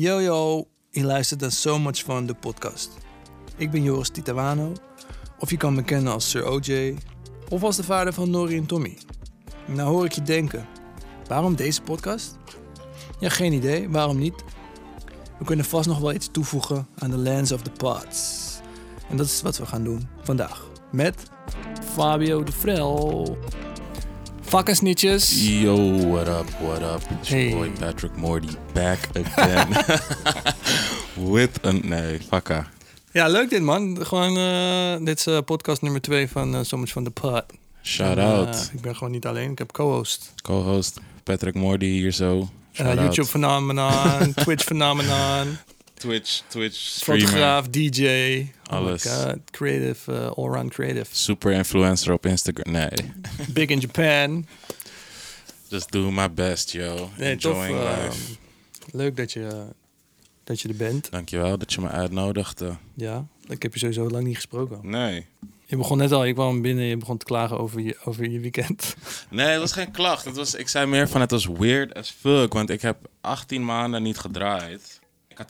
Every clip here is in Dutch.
Yo yo, je luistert naar So Much Fun, de podcast. Ik ben Joris Titawano, of je kan me kennen als Sir OJ, of als de vader van Nori en Tommy. Nou hoor ik je denken, waarom deze podcast? Ja, geen idee, waarom niet? We kunnen vast nog wel iets toevoegen aan de Lands of the Pods. En dat is wat we gaan doen vandaag. Met Fabio de Frel. Vakkersnietjes. Yo, what up, what up? It's your boy Patrick Morty back again. With een... Nee, fakka. Ja, leuk dit man. Gewoon, eh, dit is eh, podcast nummer 2 van uh, So Much van de Pod. Shout En, out. eh, ik ben gewoon niet alleen, ik heb co-host. Co-host Patrick Morty hier zo. YouTube phenomenon, Twitch phenomenon, Twitch, Twitch streamer. fotograaf, DJ. Alles. Oh God, creative, uh, allround creative. Super influencer op Instagram. Nee. Big in Japan. Just do my best, yo. Nee, tof. Enjoying eh, life. leuk dat je, dat je er bent. Dankjewel dat je me uitnodigde. Ja, ik heb je sowieso lang niet gesproken. Nee. Je begon net al, je kwam binnen je begon te klagen over je, over je weekend. Nee, het was geen klacht. Het was, ik zei meer van het was weird as fuck. Want ik heb 18 maanden niet gedraaid.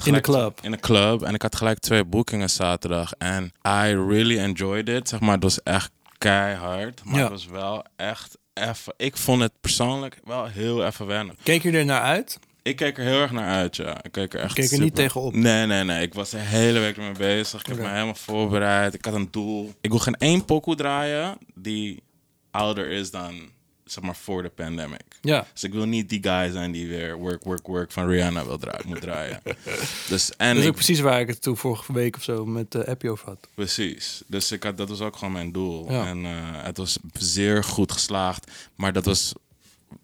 In de club. In de club. En ik had gelijk twee boekingen zaterdag. En I really enjoyed it. Zeg maar, het was echt keihard. Maar Ja. het was wel echt even... Ik vond het persoonlijk wel heel even wennen. Keek je er naar uit? Ik keek er heel erg naar uit, ja. Ik keek er echt Keek er super- niet tegenop? Nee, nee, nee. Ik was de hele week ermee bezig. Ik heb me helemaal voorbereid. Ik had een doel. Ik wil geen één pokoe draaien die ouder is dan, zeg maar, voor de pandemic. Ja. Dus ik wil niet die guy zijn die weer work, work, work van Rihanna wil draaien, moet draaien. Dus, en Dat is ik- ook precies waar ik het toen vorige week of zo met de appje over had. Precies. Dus ik had, dat was ook gewoon mijn doel. Ja. En eh, het was zeer goed geslaagd. Maar dat was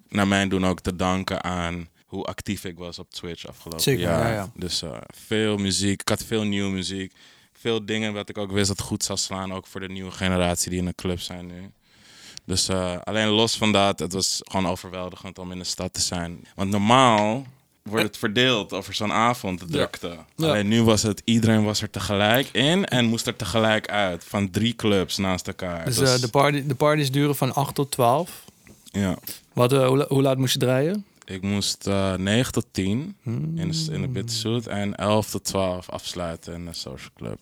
naar mijn doen ook te danken aan hoe actief ik was op Twitch afgelopen Zeker, jaar. ja, ja. Dus eh, veel muziek. Ik had veel nieuwe muziek. Veel dingen wat ik ook wist dat goed zou slaan. Ook voor de nieuwe generatie die in de club zijn nu. Dus eh, alleen los van dat, het was gewoon overweldigend om in de stad te zijn. Want normaal wordt het verdeeld over zo'n avond, de drukte. Ja. Alleen nu was het, iedereen was er tegelijk in en moest er tegelijk uit. Van drie clubs naast elkaar. Dus Dus, eh, de, party, de parties duren van 8 tot 12. ja. Wat, eh, hoe, la- hoe laat moest je draaien? Ik moest eh 9 tot 10 Hmm. in de, in de Bitsuit en 11 tot 12 afsluiten in de social club.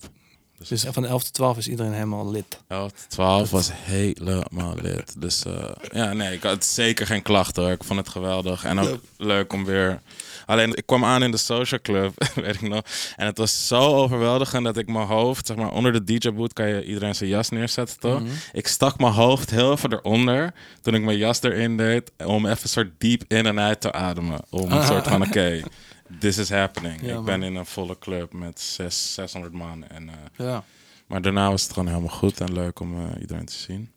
Dus van 11 tot 12 is iedereen helemaal lid. 11 tot 12 was helemaal lid. Dus eh, ja, nee, ik had zeker geen klachten hoor. Ik vond het geweldig. En ook Leuk. leuk om weer... Alleen, ik kwam aan in de social club, weet ik nog. En het was zo overweldigend dat ik mijn hoofd, zeg maar, onder de DJ-boot kan je iedereen zijn jas neerzetten, toch? Mhm. Ik stak mijn hoofd heel even eronder toen ik mijn jas erin deed, om even een soort diep in en uit te ademen. Om een soort van, oké, this is happening. Ja, ik man. ben in een volle club met zes, 600 man. En, eh, Ja. maar daarna was het gewoon helemaal goed en leuk om eh, iedereen te zien.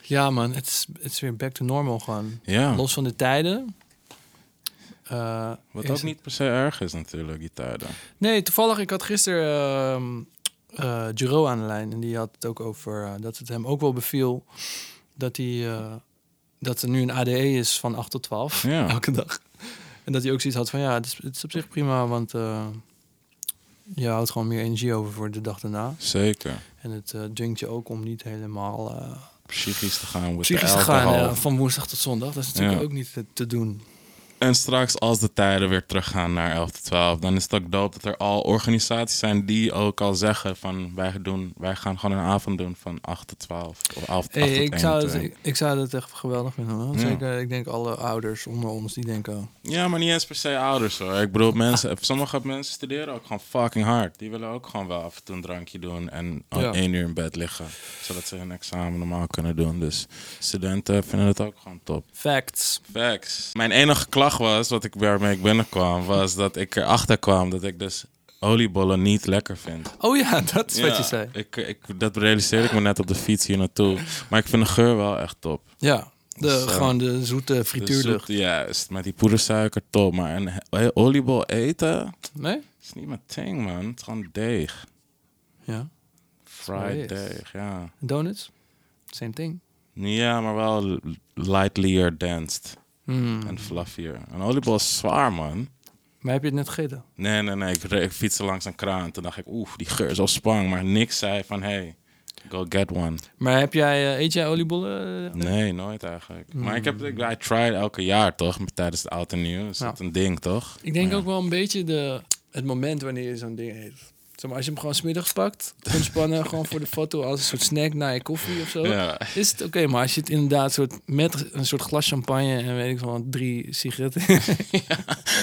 Ja man, het is, het is weer back to normal gewoon. Ja, Los van de tijden. Eh, wat ook niet per se erg is natuurlijk, die tijden. Nee, toevallig, ik had gisteren Giro aan de lijn. En die had het ook over dat het hem ook wel beviel dat, hij, dat er nu een ADE is van 8 tot 12 Ja. elke dag. En dat hij ook zoiets had van ja, het is, het is op zich prima, want eh, je houdt gewoon meer energie over voor de dag daarna. Zeker. En het eh dwingt je ook om niet helemaal eh Psychisch te gaan. Psychisch te van woensdag tot zondag. Dat is natuurlijk Ja. ook niet te, te doen. En straks als de tijden weer teruggaan naar 11 tot 12, dan is het ook dope dat er al organisaties zijn die ook al zeggen van wij, doen, wij gaan gewoon een avond doen van 8 tot 12 of 11 tot Hey, 8 tot ik, zou het, 21. ik, ik zou het echt geweldig vinden. Hoor. Ja. Zeker, ik denk alle ouders onder ons die denken... oh, Ja, maar niet eens per se ouders hoor. Ik bedoel, mensen, sommige mensen studeren ook gewoon fucking hard. Die willen ook gewoon wel af en toe een drankje doen en al Ja. één uur in bed liggen. Zodat ze hun examen normaal kunnen doen. Dus studenten vinden het ook gewoon top. Facts. Facts. Mijn enige klacht was, wat ik waarmee ik binnenkwam, was dat ik erachter kwam dat ik dus oliebollen niet lekker vind. Oh ja, dat is wat je Ja, zei. Ik, ik, dat realiseerde ik me net op de fiets hier naartoe. Maar ik vind de geur wel echt top. Ja, de, Dus, eh, gewoon de zoete De frituurlucht. zoet- Juist, met die poedersuiker top. Maar een oliebol eten Nee? is niet mijn thing, man. Het is gewoon deeg. Ja. Fried deeg, ja. Donuts? Same thing. Ja, maar wel lightlier danced Mm. en fluffier. Een oliebol is zwaar, man. Maar heb je het net gegeten? Nee, nee, nee. Ik, ik fietste langs een kraan. Toen dacht ik, oeh, die geur is al spang. Maar niks zei van, hey, Go get one. Maar heb jij, eh, eet jij oliebollen? Nee, nooit eigenlijk. Maar ik heb, ik, I try elke jaar toch, tijdens het oud en nieuw. Is Ja. dat een ding toch? Ik denk Ja. ook wel een beetje de, het moment wanneer je zo'n ding eet. Zeg maar, als je hem gewoon smiddags pakt, ontspannen, gewoon voor de foto als een soort snack na je koffie of zo. Ja. Is het oké, maar als je het inderdaad soort, met een soort glas champagne en weet ik wel, drie sigaretten.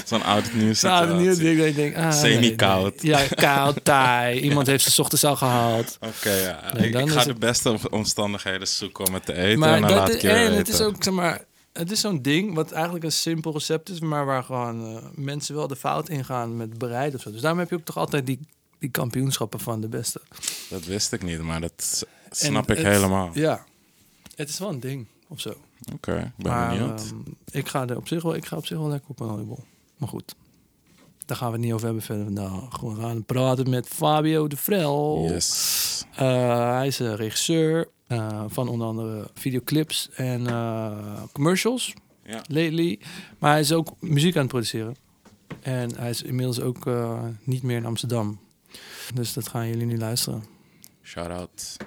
Zo'n oud nieuws. Nou, de nieuwe ding dat je denkt, ah, Semi-koud. nee. Ja, koud, taai. Iemand heeft ze ochtends al gehaald. Oké, ja. Ik, ga de beste om- omstandigheden zoeken om het te eten. Maar en dan laat is, het is ook, zeg maar, het is zo'n ding wat eigenlijk een simpel recept is, maar waar gewoon eh, mensen wel de fout ingaan met bereiden of zo. Dus daarom heb je ook toch altijd die, die kampioenschappen van de beste. Dat wist ik niet, maar dat snap ik het- helemaal. Ja, het is wel een ding of zo. Oké, ik ben maar benieuwd. ehm, ik, ga er op zich wel, ik ga op zich wel lekker op een oliebol. Maar goed, daar gaan we het niet over hebben verder vandaag. We gaan praten met Fabio de Vrel. yes. Eh, hij is eh, regisseur eh, van onder andere videoclips en eh, commercials, Ja. lately. Maar hij is ook muziek aan het produceren. En hij is inmiddels ook niet meer in Amsterdam. Dus dat gaan jullie nu luisteren. Shout out.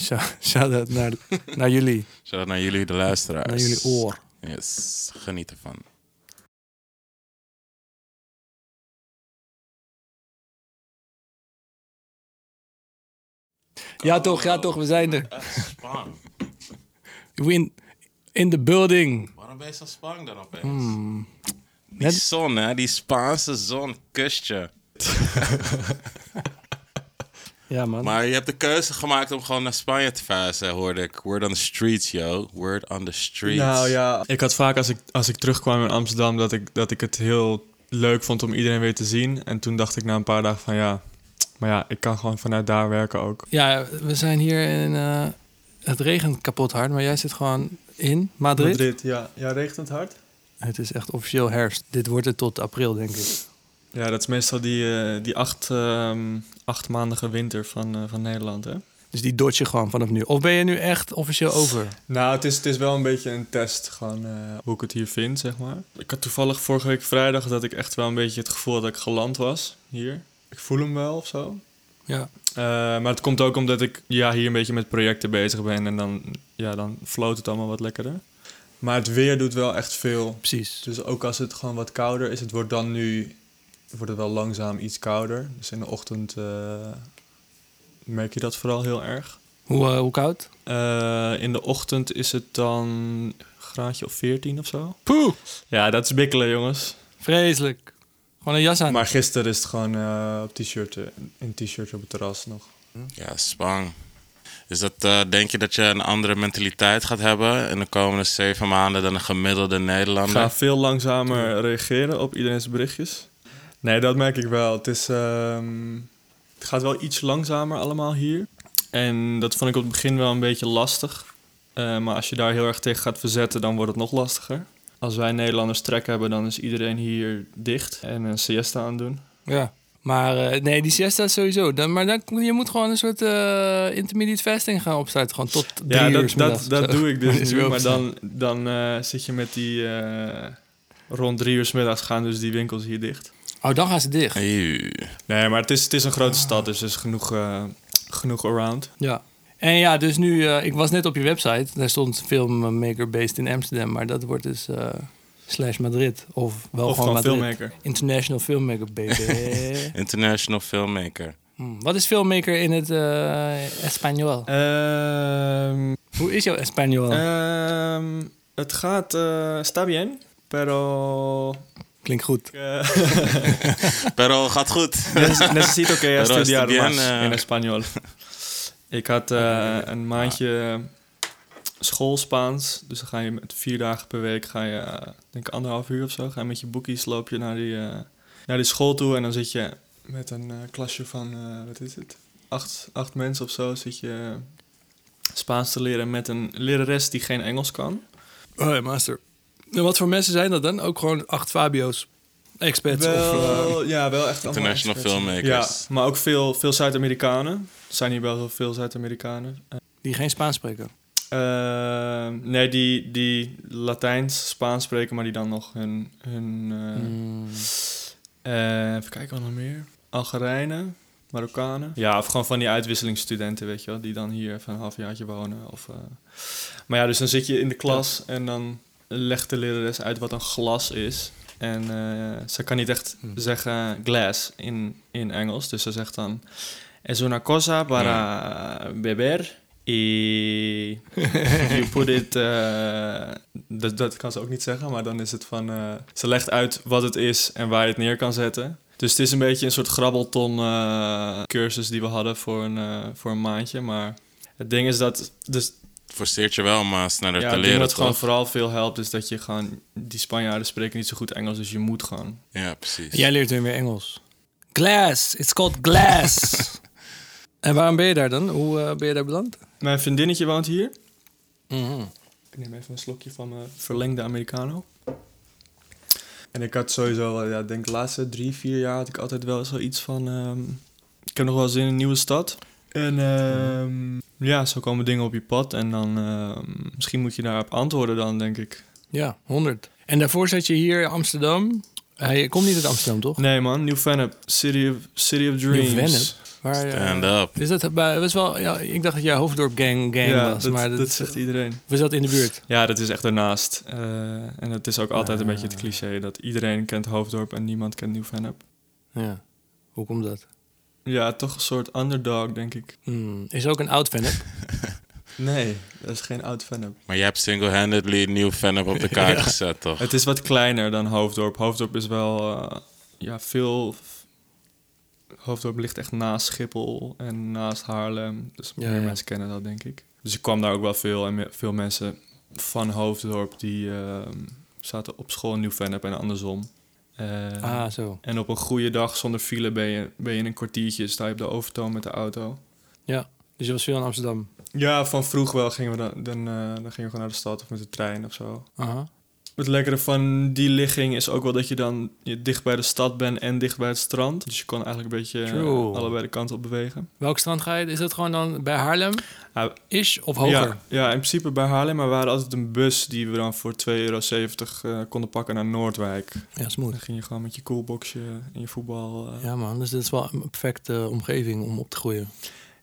Shout- Shout-out naar, naar jullie, Shout out naar jullie, de luisteraars. naar jullie oor. Yes, geniet ervan. Ja toch, ja toch, we zijn er. Spang. We in, the building. Waarom ben je zo spang dan opeens? Hmm. Die Net- zon, hè? Die Spaanse zon kust Ja man. Maar je hebt de keuze gemaakt om gewoon naar Spanje te verhuizen, hoorde ik. Word on the streets, yo. Word on the streets. Nou ja, ik had vaak als ik, als ik terugkwam in Amsterdam dat ik, dat ik het heel leuk vond om iedereen weer te zien. En toen dacht ik na een paar dagen van ja, maar ja, ik kan gewoon vanuit daar werken ook. Ja, we zijn hier in... eh, het regent kapot hard, maar jij zit gewoon in Madrid. ja. Ja, regent het hard? Het is echt officieel herfst. Dit wordt het tot april, denk ik. Ja, dat is meestal die, eh, die acht, ehm achtmaandige winter van, eh, van Nederland, hè? Dus die dodge je gewoon vanaf nu. Of ben je nu echt officieel over? Nou, het is, het is wel een beetje een test, gewoon eh, hoe ik het hier vind, zeg maar. Ik had toevallig vorige week vrijdag dat ik echt wel een beetje het gevoel dat ik geland was hier. Ik voel hem wel of zo. Ja. Maar het komt ook omdat ik ja, hier een beetje met projecten bezig ben en dan, ja, dan floot het allemaal wat lekkerder. Maar het weer doet wel echt veel. Precies. Dus ook als het gewoon wat kouder is, het wordt dan nu wordt het wel langzaam iets kouder. Dus in de ochtend eh, merk je dat vooral heel erg. Hoe, eh, hoe koud? Eh, in de ochtend is het dan een graadje of 14 of zo. Poeh! Ja, dat is bikkelen, jongens. Vreselijk. Gewoon een jas aan. Maar gisteren is het gewoon eh, op t-shirt, in t-shirt op het terras nog. Ja, Spang. Is dat, eh, denk je dat je een andere mentaliteit gaat hebben in de komende zeven maanden dan een gemiddelde Ik Nederlander? ga veel langzamer reageren op iedereen's berichtjes. Nee, dat merk ik wel. Het, is, ehm, het gaat wel iets langzamer allemaal hier. En dat vond ik op het begin wel een beetje lastig. Eh, maar als je daar heel erg tegen gaat verzetten, dan wordt het nog lastiger. Als wij Nederlanders trek hebben, dan is iedereen hier dicht en een siesta aan doen. Ja. Maar eh, nee, die siesta sowieso. Dan, maar dan, je moet gewoon een soort eh, intermediate fasting gaan opstarten. Gewoon tot drie Ja, uur dat, middags dat, dat doe ik dus nu. Maar dan, dan zit je met die... rond drie uur 's middags gaan dus die winkels hier dicht. Oh, dan gaan ze dicht. Eeuw. Nee, maar het is, het is een grote stad, dus er is genoeg, eh, genoeg around. Ja. En ja, dus nu, eh, ik was net op je website. Daar stond filmmaker based in Amsterdam. Maar dat wordt dus eh, slash Madrid. Of wel of gewoon Madrid. filmmaker. International filmmaker, baby. International filmmaker. Hmm, Wat is filmmaker in het eh Espanol? Ehm, Hoe is jouw Espanol? ehm, het gaat... eh está bien, pero... Klinkt goed. eh, Pero gaat goed. neces- necesito que estudiar bien, más eh. in español. Ik had eh, een maandje school Spaans. Dus dan ga je met vier dagen per week, ga je, eh, denk ik anderhalf uur of zo, ga je met je boekies, loop je naar die, eh, naar die school toe. En dan zit je met een eh, klasje van, eh, wat is het, acht, acht mensen of zo, zit je Spaans te leren met een lerares die geen Engels kan. Oh ja, master. En wat voor mensen zijn dat dan? Ook gewoon acht Fabio's, expats of... eh, ja, wel echt International experts. filmmakers. Ja, maar ook veel, veel Zuid-Amerikanen. Er zijn hier wel heel veel Zuid-Amerikanen. die geen Spaans spreken. Eh, nee, die, die Latijns, Spaans spreken, maar die dan nog hun... hun eh, Hmm. eh, even kijken wat nog meer. Algerijnen. Marokkanen. Ja, of gewoon van die uitwisselingsstudenten, weet je wel, die dan hier even een halfjaartje wonen. Of, eh. Maar ja, dus dan zit je in de klas en dan legt de lerares uit wat een glas is. En eh, ze kan niet echt Hm. zeggen glass in, in Engels, dus ze zegt dan... Es una cosa para beber y you put it... eh, dat, dat kan ze ook niet zeggen, maar dan is het van... eh, ze legt uit wat het is en waar je het neer kan zetten. Dus het is een beetje een soort grabbelton cursus die we hadden voor een, voor een maandje. Maar het ding is dat... Dus, Forceert je wel om eh, sneller ja, te leren, wat gewoon vooral veel helpt is dat je gewoon... Die Spanjaarden spreken niet zo goed Engels, dus je moet gewoon... Ja, precies. Jij leert weer meer Engels. Glass, it's called glass. en waarom ben je daar dan? Hoe eh, ben je daar beland? Mijn vriendinnetje woont hier. Mhm. Ik neem even een slokje van mijn verlengde Americano. En ik had sowieso, ja, ik denk de laatste drie, vier jaar had ik altijd wel zoiets van... ehm, ik heb nog wel zin in een nieuwe stad. En ehm, ja, zo komen dingen op je pad. En dan ehm, misschien moet je daarop antwoorden dan, denk ik. Ja, 100. En daarvoor zat je hier in Amsterdam. Hij komt niet uit Amsterdam, toch? Nee man, New Vennep, City of, City of Dreams. Vennep? Waar, eh, Stand up. Is dat was wel, ja, ik dacht dat jij Hoofddorp gang, gang ja, was, dat, maar dat, dat, zegt iedereen. we zaten in de buurt. Ja, dat is echt ernaast. Eh, en het is ook altijd een Ah. beetje het cliché dat iedereen kent Hoofddorp en niemand kent New Vennep. Ja, hoe komt dat? Ja, toch een soort underdog, denk ik. Hmm, Is ook een oud fan Nee, dat is geen oud Vennep. Maar jij hebt single-handedly nieuw fan op de kaart Ja. gezet, toch? Het is wat kleiner dan Hoofddorp. Hoofddorp is wel eh, ja, veel... Hoofddorp ligt echt naast Schiphol en naast Haarlem. Dus Ja, meer ja. mensen kennen dat, denk ik. Dus ik kwam daar ook wel veel. En me- veel mensen van Hoofddorp die ehm, zaten op school in Nieuw-Vennep en andersom. Eh, Ah, zo. En op een goede dag zonder file ben je, ben je in een kwartiertje... sta je op de overtoon met de auto. Ja, dus je was veel in Amsterdam. Ja, van vroeg wel gingen we dan, dan, eh, dan gingen we gewoon naar de stad of met de trein of zo. Aha. Het lekkere van die ligging is ook wel dat je dan je dicht bij de stad bent en dicht bij het strand. Dus je kon eigenlijk een beetje eh, True. allebei de kanten op bewegen. Welk strand ga je? Is dat gewoon dan bij Haarlem? Is of hoger? Ja, ja, in principe bij Haarlem, maar we hadden altijd een bus die we dan voor 2,70 euro eh, konden pakken naar Noordwijk. Ja, smooth. Dan ging je gewoon met je coolboxje en je voetbal. eh. Ja man, dus dit is wel een perfecte omgeving om op te groeien.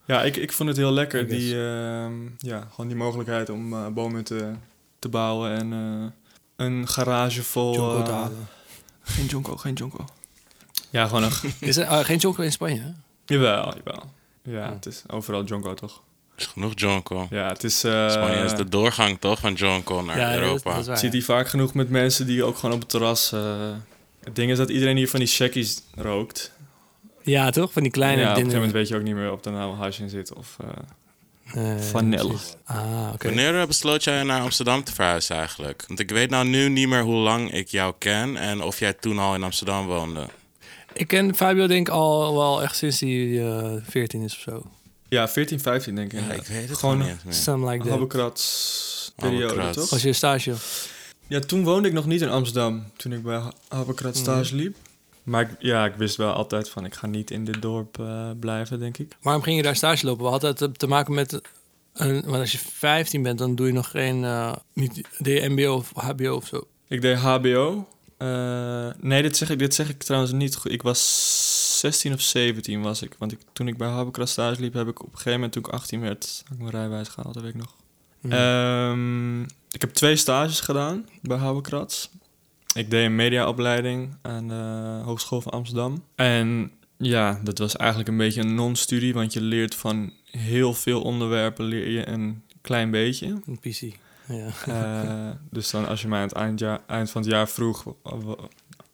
Ja, ik, ik vond het heel lekker, die, ehm, ja, gewoon die mogelijkheid om eh, bomen te, te bouwen en eh, een garage vol... Jonko eh, te halen. Geen jonko, geen jonko. Ja, gewoon een... Is er ah, geen jonko in Spanje? hè? jawel, jawel. Ja, Oh. het is overal jonko, toch? Is genoeg Jonko. Ja, het is... eh, Spanje is de doorgang, toch, van Jonko naar ja, dat- Europa. dat zie die vaak genoeg met mensen die ook gewoon op het terras... eh, het ding is dat iedereen hier van die shackies rookt. Ja, toch? Van die kleine ja, op een gegeven moment weet je ook niet meer of er nou hash in zit of... eh, Eh, Vanille. precies. Ah. Wanneer eh, besloot jij naar Amsterdam te verhuizen eigenlijk? Want ik weet nou nu niet meer hoe lang ik jou ken en of jij toen al in Amsterdam woonde. Ik ken Fabio denk ik al wel echt sinds hij eh 14 is of zo. ja, 14, 15 denk ik. Ja, ik weet het Gewoon niet eens meer. Something like. Habbekrats periode, toch? Was je stage? Ja, toen woonde ik nog niet in Amsterdam. Toen ik bij Ha- Habbekrats stage liep. Maar ik, ja, ik wist wel altijd van... ik ga niet in dit dorp eh, blijven, denk ik. Waarom ging je daar stage lopen? We hadden het te- te maken met... Een, want als je 15 bent, dan doe je nog geen... eh niet de mbo of hbo of zo. Ik deed HBO. Eh, nee, dit zeg, ik, dit zeg ik trouwens niet goed. Ik was 16 of 17 was ik. Want ik, toen ik bij Habbekrats stage liep... heb ik op een gegeven moment, toen ik 18 werd... ik mijn rijwijs gehaald, dat weet ik nog. Hm. Ehm, ik heb twee stages gedaan bij Houwekrats. Ik deed een mediaopleiding aan de Hogeschool van Amsterdam. En ja, dat was eigenlijk een beetje een non-studie, want je leert van heel veel onderwerpen leer je een klein beetje. Een PC. Ja. Eh, dus dan als je mij aan het eindjaar, eind van het jaar vroeg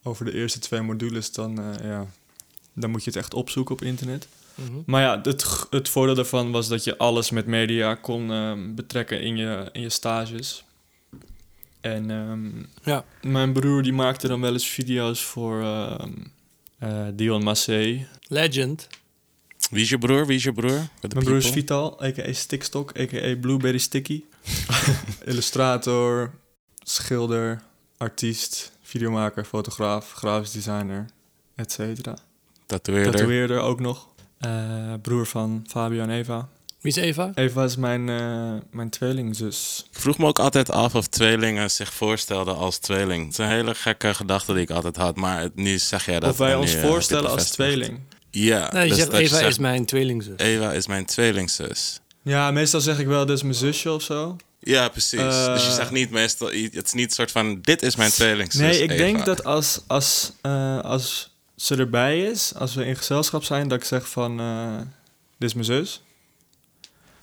over de eerste twee modules, dan, eh, ja, dan moet je het echt opzoeken op internet. Mhm. Maar ja, het, het voordeel daarvan was dat je alles met media kon ehm, betrekken in je, in je stages. En ehm, Ja. mijn broer die maakte dan wel eens video's voor ehm eh, Dion Massé. Legend. Wie is je broer? Wie is je broer? Mijn broer is people? Vital, a.k.a. Stickstock, a.k.a. Blueberry Sticky. Illustrator, schilder, artiest, videomaker, fotograaf, grafisch designer, et cetera. Tatoeëerder. Tatoeëerder ook nog. Eh, broer van Fabio en Eva. Wie is Eva? Eva is mijn, eh, mijn tweelingzus. Ik vroeg me ook altijd af of tweelingen zich voorstelden als tweeling. Het is een hele gekke gedachte die ik altijd had, maar het- nu zeg jij dat. of wij ons nu, eh, voorstellen als tweeling. Ja. Nee, je dus zegt dat Eva zegt, is mijn tweelingzus. Eva is mijn tweelingzus. Ja, meestal zeg ik wel, dit is mijn zusje of zo. Ja, precies. Eh. dus je zegt niet meestal, het is niet een soort van, dit is mijn tweelingzus. Nee, ik Eva. denk dat als, als, eh, als ze erbij is, als we in gezelschap zijn, dat ik zeg van, eh, dit is mijn zus.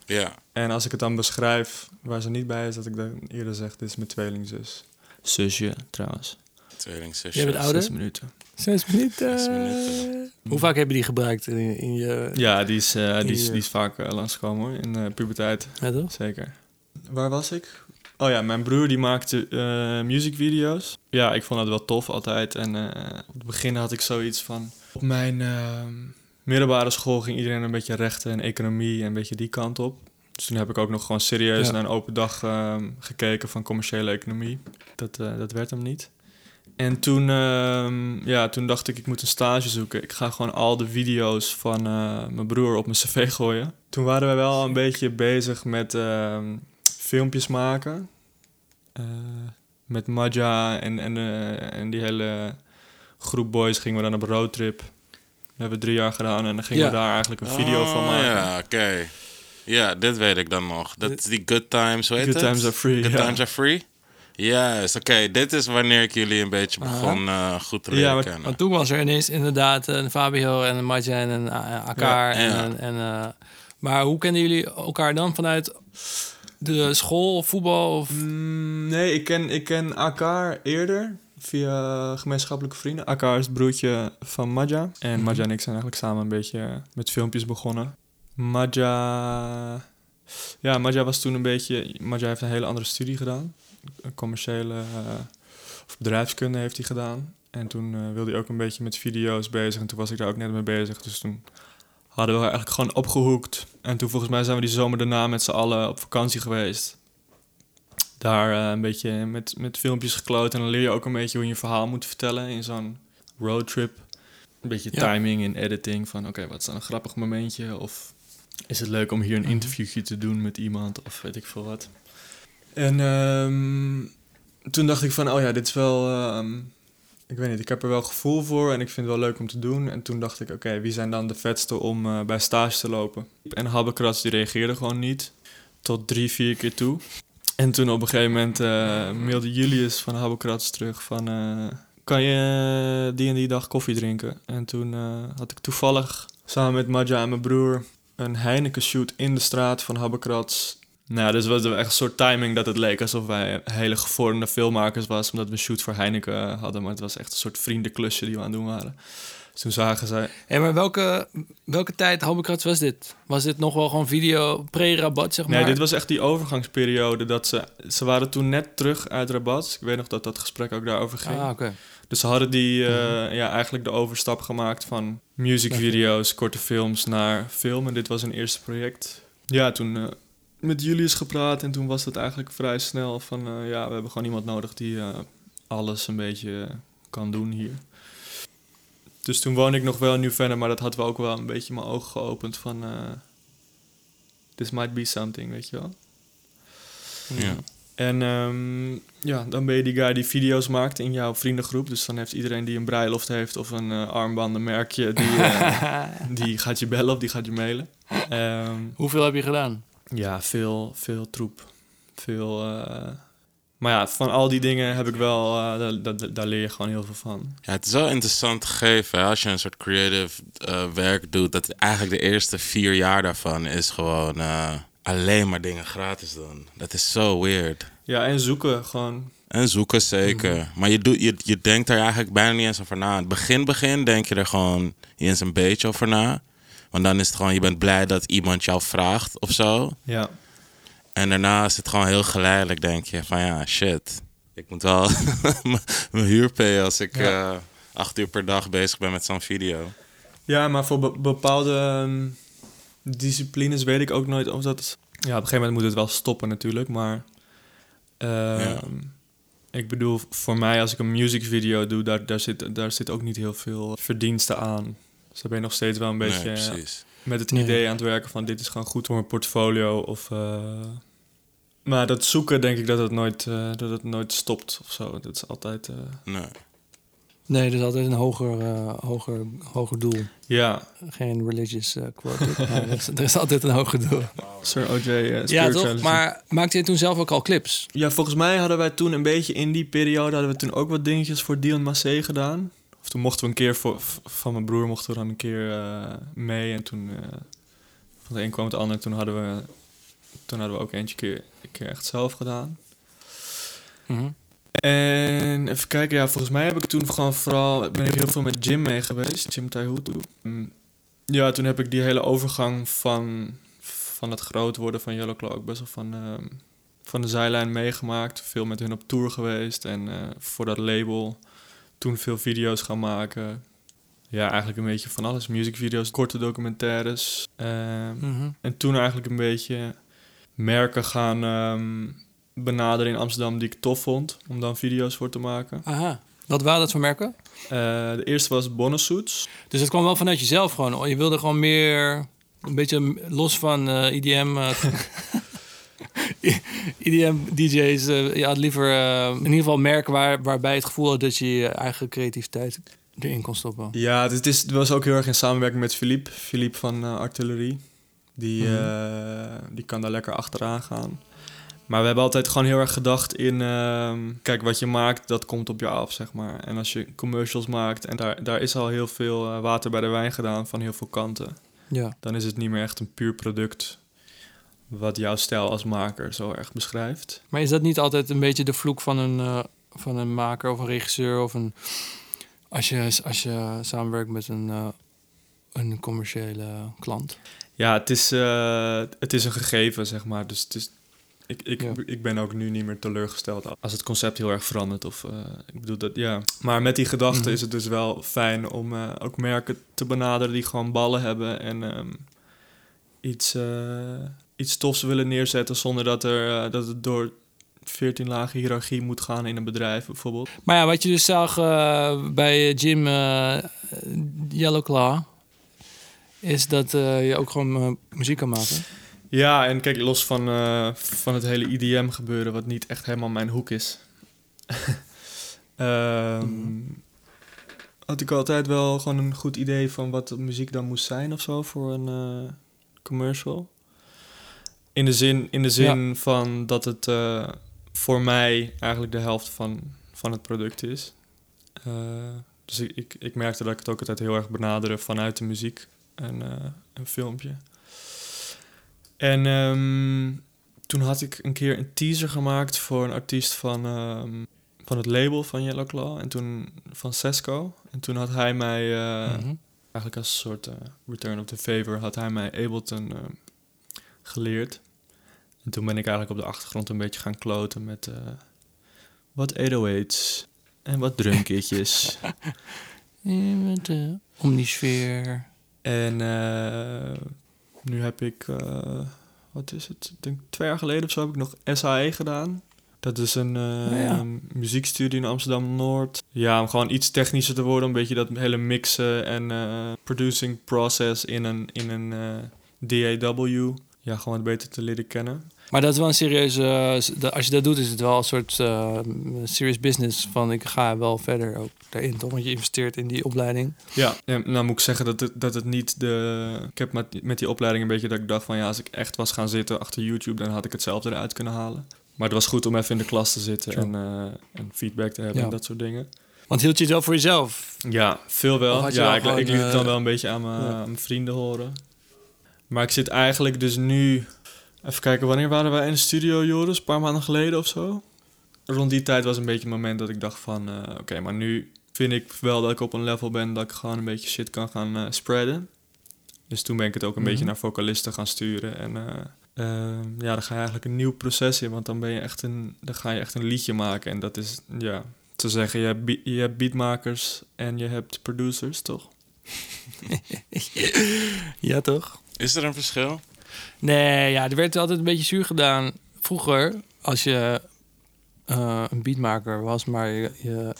Ja. En als ik het dan beschrijf waar ze niet bij is, dat ik dan eerder zeg, dit is mijn tweelingzus. Zusje, trouwens. Tweelingzusje. Jij bent ouder? Zes minuten. Zes minuten. Zes minuten. Hoe vaak heb je die gebruikt in, in je... Ja, die is, eh, die is, Die, die is vaak eh, langsgekomen hoor, in uh, puberteit. Ja, toch? Zeker. Waar was ik? Oh ja, mijn broer die maakte eh musicvideo's. Ja, ik vond dat wel tof altijd. En eh, op het begin had ik zoiets van... Op mijn eh, middelbare school ging iedereen een beetje rechten en economie en een beetje die kant op. Dus toen heb ik ook nog gewoon serieus Ja. naar een open dag eh, gekeken van commerciële economie. Dat, eh, dat werd hem niet. En toen, ehm, ja, toen dacht ik, ik moet een stage zoeken. Ik ga gewoon al de video's van eh, mijn broer op mijn cv gooien. Toen waren we wel een beetje bezig met ehm, filmpjes maken. Eh, met Maja en, en, en die hele groep boys gingen we dan op roadtrip. Dat hebben we drie jaar gedaan en dan gingen Ja. we daar eigenlijk een video van Oh, maken. Ja, oké. Ja, dit weet ik dan nog. Dat is die Good Times, hoe heet Good het? times are free. Good ja. Times are free? Juist, oké. Dit is wanneer ik jullie een beetje begon eh, goed te Ja, leren maar- kennen. Want toen was er ineens inderdaad een Fabio en een Marja en een uh, Akar. Ja, en, ja. en, en, eh, maar hoe kenden jullie elkaar dan? Vanuit de school of voetbal? Of... Mm, nee, ik ken, ik ken Akar eerder via gemeenschappelijke vrienden. Akar is het broertje van Maja. En Mhm. Maja en ik zijn eigenlijk samen een beetje met filmpjes begonnen. Maja... Ja, Maja was toen een beetje... Maja heeft een hele andere studie gedaan. Een commerciële... eh, of bedrijfskunde heeft hij gedaan. En toen eh, wilde hij ook een beetje met video's bezig. En toen was ik daar ook net mee bezig. Dus toen hadden we eigenlijk gewoon opgehoekt. En toen volgens mij zijn we die zomer daarna met z'n allen op vakantie geweest daar eh, een beetje met, met filmpjes gekloot. En dan leer je ook een beetje hoe je een verhaal moet vertellen in zo'n roadtrip. Een beetje Ja. timing en editing van oké, wat is dan een grappig momentje? Of is het leuk om hier een Mhm. interviewtje te doen met iemand? Of weet ik veel wat. En ehm, toen dacht ik van, oh ja, dit is wel... ehm, ik weet niet, ik heb er wel gevoel voor en ik vind het wel leuk om te doen. En toen dacht ik, oké, wie zijn dan de vetste om eh, bij stage te lopen? En Habbekrats die reageerde gewoon niet. Tot drie, vier keer toe. En toen op een gegeven moment eh, mailde Julius van Habbekrats terug van... eh, kan je die en die dag koffie drinken? En toen eh, had ik toevallig samen met Maja en mijn broer... een Heineken shoot in de straat van Habbekrats. Nou, dus was echt een soort timing dat het leek alsof wij hele gevormde filmmakers was... omdat we een shoot voor Heineken eh, hadden. Maar het was echt een soort vriendenklusje die we aan het doen waren. Toen zagen zij... Hé, maar welke, welke tijd, Halbekrats, was dit? Was dit nog wel gewoon video pre-rabat, zeg maar? Nee, dit was echt die overgangsperiode dat ze... Ze waren toen net terug uit Rabat. Ik weet nog dat dat gesprek ook daarover ging. Ah, oké. Dus ze hadden die, eh, ja, eigenlijk de overstap gemaakt van musicvideo's, korte films naar film. En dit was een eerste project. Ja, toen eh, met Julius gepraat en toen was het eigenlijk vrij snel van... eh, ja, we hebben gewoon iemand nodig die alles een beetje kan doen hier. Dus toen woonde ik nog wel in Nieuw-Vennep, maar dat had wel ook wel een beetje mijn ogen geopend van... eh this might be something, weet je wel. Ja. En ehm, ja, dan ben je die guy die video's maakt in jouw vriendengroep. Dus dan heeft iedereen die een bruiloft heeft of een eh armbandenmerkje, die, eh, die gaat je bellen of die gaat je mailen. Ehm, Hoeveel heb je gedaan? ja, veel, veel troep. Veel. Maar ja, van al die dingen heb ik wel, eh, daar, daar, daar leer je gewoon heel veel van. Ja, het is wel interessant gegeven hè, als je een soort creative eh, werk doet. Dat eigenlijk de eerste vier jaar daarvan is gewoon eh, alleen maar dingen gratis doen. Dat is zo weird. Ja, en zoeken gewoon. En zoeken zeker. Maar je, doet, je, je denkt er eigenlijk bijna niet eens over na. In het begin, begin denk je er gewoon niet eens een beetje over na. Want dan is het gewoon, je bent blij dat iemand jou vraagt of zo. Ja. En daarna is het gewoon heel geleidelijk, denk je. Van ja, shit. Ik moet wel mijn- huur payen als ik Ja. eh, acht uur per dag bezig ben met zo'n video. Ja, maar voor be- bepaalde ehm, disciplines weet ik ook nooit of dat... Ja, op een gegeven moment moet het wel stoppen natuurlijk, maar... ehm, Ja. Ik bedoel, voor mij als ik een musicvideo doe, daar, daar, zit, daar zit ook niet heel veel verdienste aan. Dus daar ben je nog steeds wel een beetje nee, met het Nee. idee aan het werken van dit is gewoon goed voor mijn portfolio. Of, eh, Maar dat zoeken denk ik dat het nooit, eh, dat het nooit stopt of zo. Dat is altijd... eh, Nee. Nee, er is altijd een hoger, eh, hoger, hoger doel. Ja, Geen religious eh, quote. maar er, is, er is altijd een hoger doel. Sir O.J. eh, Ja, toch? Maar maakte je toen zelf ook al clips? Ja, volgens mij hadden wij toen een beetje in die periode... hadden we toen ook wat dingetjes voor Dion Massé gedaan. Of toen mochten we een keer voor, van mijn broer mochten we dan een keer eh, mee. En toen eh, van de een kwam het ander. Toen hadden we, toen hadden we ook eentje keer, een keer echt zelf gedaan. Mhm. En even kijken, ja, volgens mij heb ik toen gewoon vooral... ben ik heel veel met Jim mee geweest, Jim Taihutu. Mm, Ja, toen heb ik die hele overgang van, van het groot worden van Yellow Claw ook best wel van, ehm, van de zijlijn meegemaakt. Veel met hun op tour geweest en eh, voor dat label toen veel video's gaan maken. Ja, eigenlijk een beetje van alles. Musicvideo's, korte documentaires. ehm, Mhm. en toen eigenlijk een beetje merken gaan ehm, benaderen in Amsterdam die ik tof vond. Om dan video's voor te maken. Aha. Wat waren dat voor merken? Eh, de eerste was Bonnesuits. Dus het kwam wel vanuit jezelf gewoon. Je wilde gewoon meer... Een beetje los van eh, IDM... eh, IDM-DJ's. eh, je had liever in ieder geval merken waar, waarbij het gevoel had... dat je je eigen creativiteit erin kon stoppen. Ja, het, is, het was ook heel erg in samenwerking met Philippe. Philippe van Artillerie. Die, Mhm. eh, die kan daar lekker achteraan gaan. Maar we hebben altijd gewoon heel erg gedacht in... ehm, kijk, wat je maakt, dat komt op je af, zeg maar. En als je commercials maakt... en daar, daar is al heel veel eh, water bij de wijn gedaan van heel veel kanten... Ja. dan is het niet meer echt een puur product... wat jouw stijl als maker zo erg beschrijft. Maar is dat niet altijd een beetje de vloek van een, eh, van een maker of een regisseur? Of een, als, je, als je samenwerkt met een, een commerciële klant? Ja, het is, eh, het is een gegeven, zeg maar. Dus het is, ik, ik, Ja. ik ben ook nu niet meer teleurgesteld als het concept heel erg verandert. Of, eh, ik bedoel dat, ja. Maar met die gedachte Mhm. is het dus wel fijn om eh, ook merken te benaderen die gewoon ballen hebben en ehm, iets, iets tofs willen neerzetten zonder dat, er, dat het door 14 lagen hiërarchie moet gaan in een bedrijf bijvoorbeeld. Maar ja, wat je dus zag bij Jim Yellow Claw... is dat eh, je ook gewoon eh, muziek kan maken. Ja, en kijk, los van, eh, van het hele IDM gebeuren, wat niet echt helemaal mijn hoek is. Ehm. Had ik altijd wel gewoon een goed idee van wat de muziek dan moest zijn of zo voor een commercial. In de zin, in de zin van dat het voor mij eigenlijk de helft van, van het product is. Dus ik, ik, ik merkte dat ik het ook altijd heel erg benaderde vanuit de muziek en eh, een filmpje. En ehm, toen had ik een keer een teaser gemaakt voor een artiest van, ehm, van het label van Yellow Claw. En toen van Sesco. En toen had hij mij, eh, Mhm. eigenlijk als een soort eh, return of the favor, had hij mij Ableton eh, geleerd. En toen ben ik eigenlijk op de achtergrond een beetje gaan kloten met wat 808's en wat drumkitjes. Ja, met de omnisfeer. En eh, nu heb ik, eh, wat is het? Ik denk twee jaar geleden of zo heb ik nog SAE gedaan. Dat is een eh, Oh ja. muziekstudie in Amsterdam-Noord. Ja, om gewoon iets technischer te worden. Een beetje dat hele mixen en producing process in een, in een DAW. Ja, gewoon het beter te leren kennen. Maar dat is wel een serieuze... eh, als je dat doet, is het wel een soort eh, serious business. Van ik ga wel verder ook daarin, toch? Want je investeert in die opleiding. Ja, en nou moet ik zeggen dat het, dat het niet de... Ik heb met, met die opleiding een beetje dat ik dacht van... ja, als ik echt was gaan zitten achter YouTube... dan had ik het zelf eruit kunnen halen. Maar het was goed om even in de klas te zitten en, eh, en feedback te hebben Ja. en dat soort dingen. Want hield je het wel voor jezelf? Ja, veel wel. Ja, ik, liet het dan wel een beetje aan mijn, ja. aan mijn vrienden horen. Maar ik zit eigenlijk dus nu... Even kijken, wanneer waren wij in de studio, Joris? Een paar maanden geleden of zo? Rond die tijd was een beetje het moment dat ik dacht van... eh, Oké, maar nu vind ik wel dat ik op een level ben... dat ik gewoon een beetje shit kan gaan eh, spreaden. Dus toen ben ik het ook een Mhm. beetje naar vocalisten gaan sturen. En eh, ja, dan ga je eigenlijk een nieuw proces in. Want dan, ben je echt een, dan ga je echt een liedje maken. En dat is, ja, te zeggen, je hebt, je hebt beatmakers en je hebt producers, toch? Ja, toch? Is er een verschil? Nee, ja, er werd altijd een beetje zuur gedaan. Vroeger, als je eh, een beatmaker was, maar je, je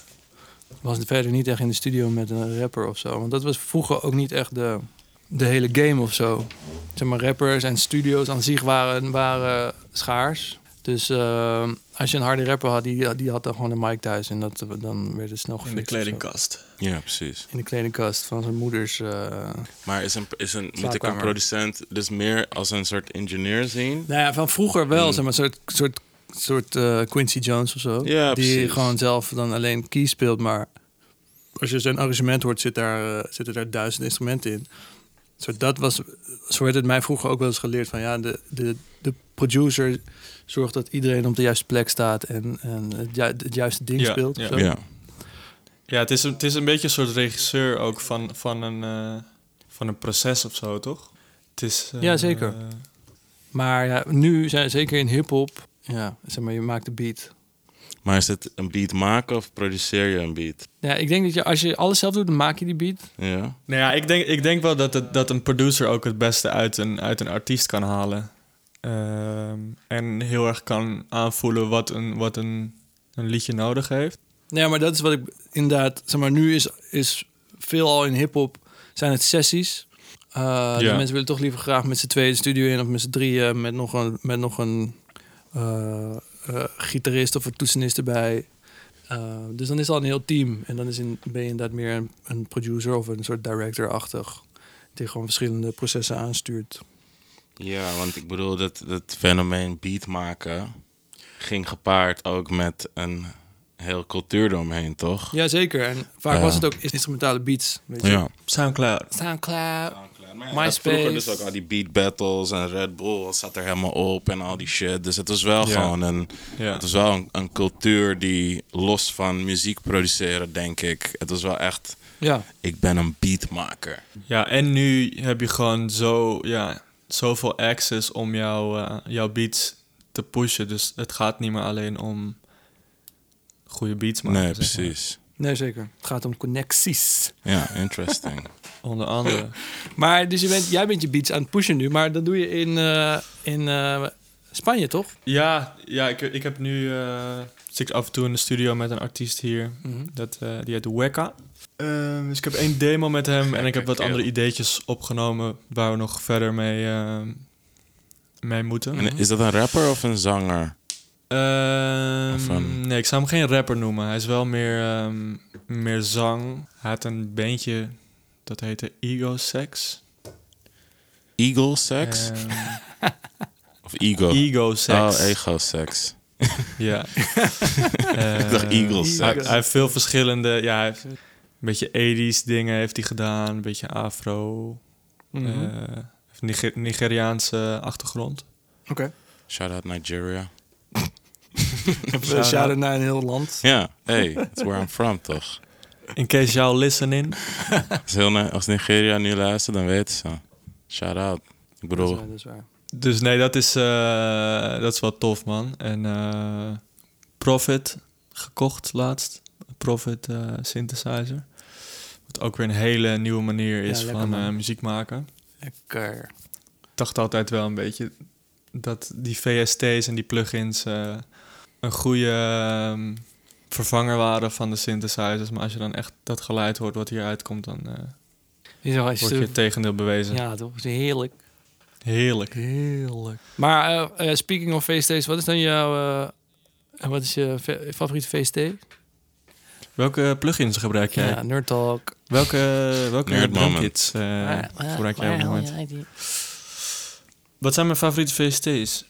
was verder niet echt in de studio met een rapper of zo. Want dat was vroeger ook niet echt de, de hele game of zo. Zeg maar, rappers en studio's aan zich waren, waren schaars. Dus eh, als je een harde rapper had, die, die had dan gewoon een mic thuis. En dat, dan werd het snel In gefixt. de of zo. kledingkast. Ja, precies. In de kledingkast van zijn moeders. eh. Maar is een, is een, moet ik een producent dus meer als een soort engineer zien? Nou ja, van vroeger wel, Hmm. zeg maar, een soort, soort, soort eh, Quincy Jones of zo. Ja, die precies. gewoon zelf dan alleen keys speelt, maar als je zijn arrangement hoort, zit daar, eh, zitten daar duizend instrumenten in. Zo, dat was, zo werd het mij vroeger ook wel eens geleerd van ja, de, de, de producer zorgt dat iedereen op de juiste plek staat en, en het, ju- het juiste ding Ja, speelt. ja. Ja. Ja, het is, een, het is een beetje een soort regisseur ook van, van, een, eh, van een proces of zo, toch? Het is, eh, Ja, zeker. Maar ja, nu, zijn, zeker in hip-hop, ja, zeg maar, je maakt de beat. Maar is het een beat maken of produceer je een beat? Ja, ik denk dat je als je alles zelf doet, dan maak je die beat. Ja. Nou ja, ik denk, ik denk wel dat, het, dat een producer ook het beste uit een, uit een artiest kan halen. Ehm, en heel erg kan aanvoelen wat een, wat een, een liedje nodig heeft. Nee, maar dat is wat ik inderdaad, zeg maar, nu is, is veelal in hip-hop zijn het sessies. Uh, de Ja. mensen willen toch liever graag met z'n tweeën de studio in of met z'n drieën met nog een, met nog een eh, eh, gitarist of een toetsenist erbij. Dus dan is al een heel team. En dan is in, ben je inderdaad meer een, een producer of een soort director-achtig. Die gewoon verschillende processen aanstuurt. Ja, want ik bedoel, dat, dat fenomeen beat maken ging gepaard ook met een heel cultuur eromheen, toch? Jazeker. En vaak Ja. was het ook instrumentale beats. Weet je. Ja. Soundcloud. Soundcloud. Maar MySpace. MySpace. Vroeger dus ook al die beat battles en Red Bull zat er helemaal op en al die shit. Dus het was wel Ja. gewoon een, Ja. het was wel een, een cultuur die los van muziek produceren, denk ik. Het was wel echt, Ja. ik ben een beatmaker. ja, en nu heb je gewoon zo, ja, zoveel access om jouw, eh, jouw beats te pushen. Dus het gaat niet meer alleen om goede beats maken. Nee, zeg maar. precies. Nee, zeker. Het gaat om connecties. Ja, interesting. Onder andere. Maar dus je bent, jij bent je beats aan het pushen nu, maar dat doe je in, eh, in eh, Spanje, toch? Ja, ja ik, ik heb nu... eh zit ik af en toe in de studio met een artiest hier. Dat, eh, die heet Wekka. Ehm, dus ik heb één demo met hem en ik heb wat andere ideetjes opgenomen... waar we nog verder mee, ehm, mee moeten. En is dat een rapper of een zanger? Ehm, Of een- Nee, ik zou hem geen rapper noemen. Hij is wel meer, ehm, meer zang. Hij had een bandje dat heette Ego Sex. Eagle sex? Of ego? Ego Sex. Oh, ego sex. Ja. Ik dacht Eh, Eagle Hij, sex. hij heeft veel verschillende... Ja, hij heeft beetje 80s dingen heeft hij gedaan. Een beetje afro. Heeft Niger- Nigeriaanse achtergrond. Oké. Shout out Nigeria. Shout naar een heel land. Ja, hey, that's where I'm from, toch? In case y'all listening. Als, als Nigeria nu luistert, dan weten ze. Shout out. Ik Dat is bedoel, waar, dat is waar. Dus nee, dat is, eh, dat is wel tof, man. En eh, Profit gekocht laatst. Profit eh, synthesizer. Ook weer een hele nieuwe manier is Ja, van eh, muziek maken. Lekker. Ik dacht altijd wel een beetje dat die VST's en die plugins eh, een goede ehm, vervanger waren van de synthesizers. Maar als je dan echt dat geluid hoort wat hieruit komt, dan als wordt je het tegendeel bewezen. Ja, toch? Is heerlijk. Heerlijk. Heerlijk. Maar speaking of VST's, wat is dan jouw... wat is je fa- favoriete VST? Welke plugins gebruik jij? Ja, Nerd Talk. Welke, welke drumkits eh, gebruik jij op het moment? Wat zijn mijn favoriete VST's?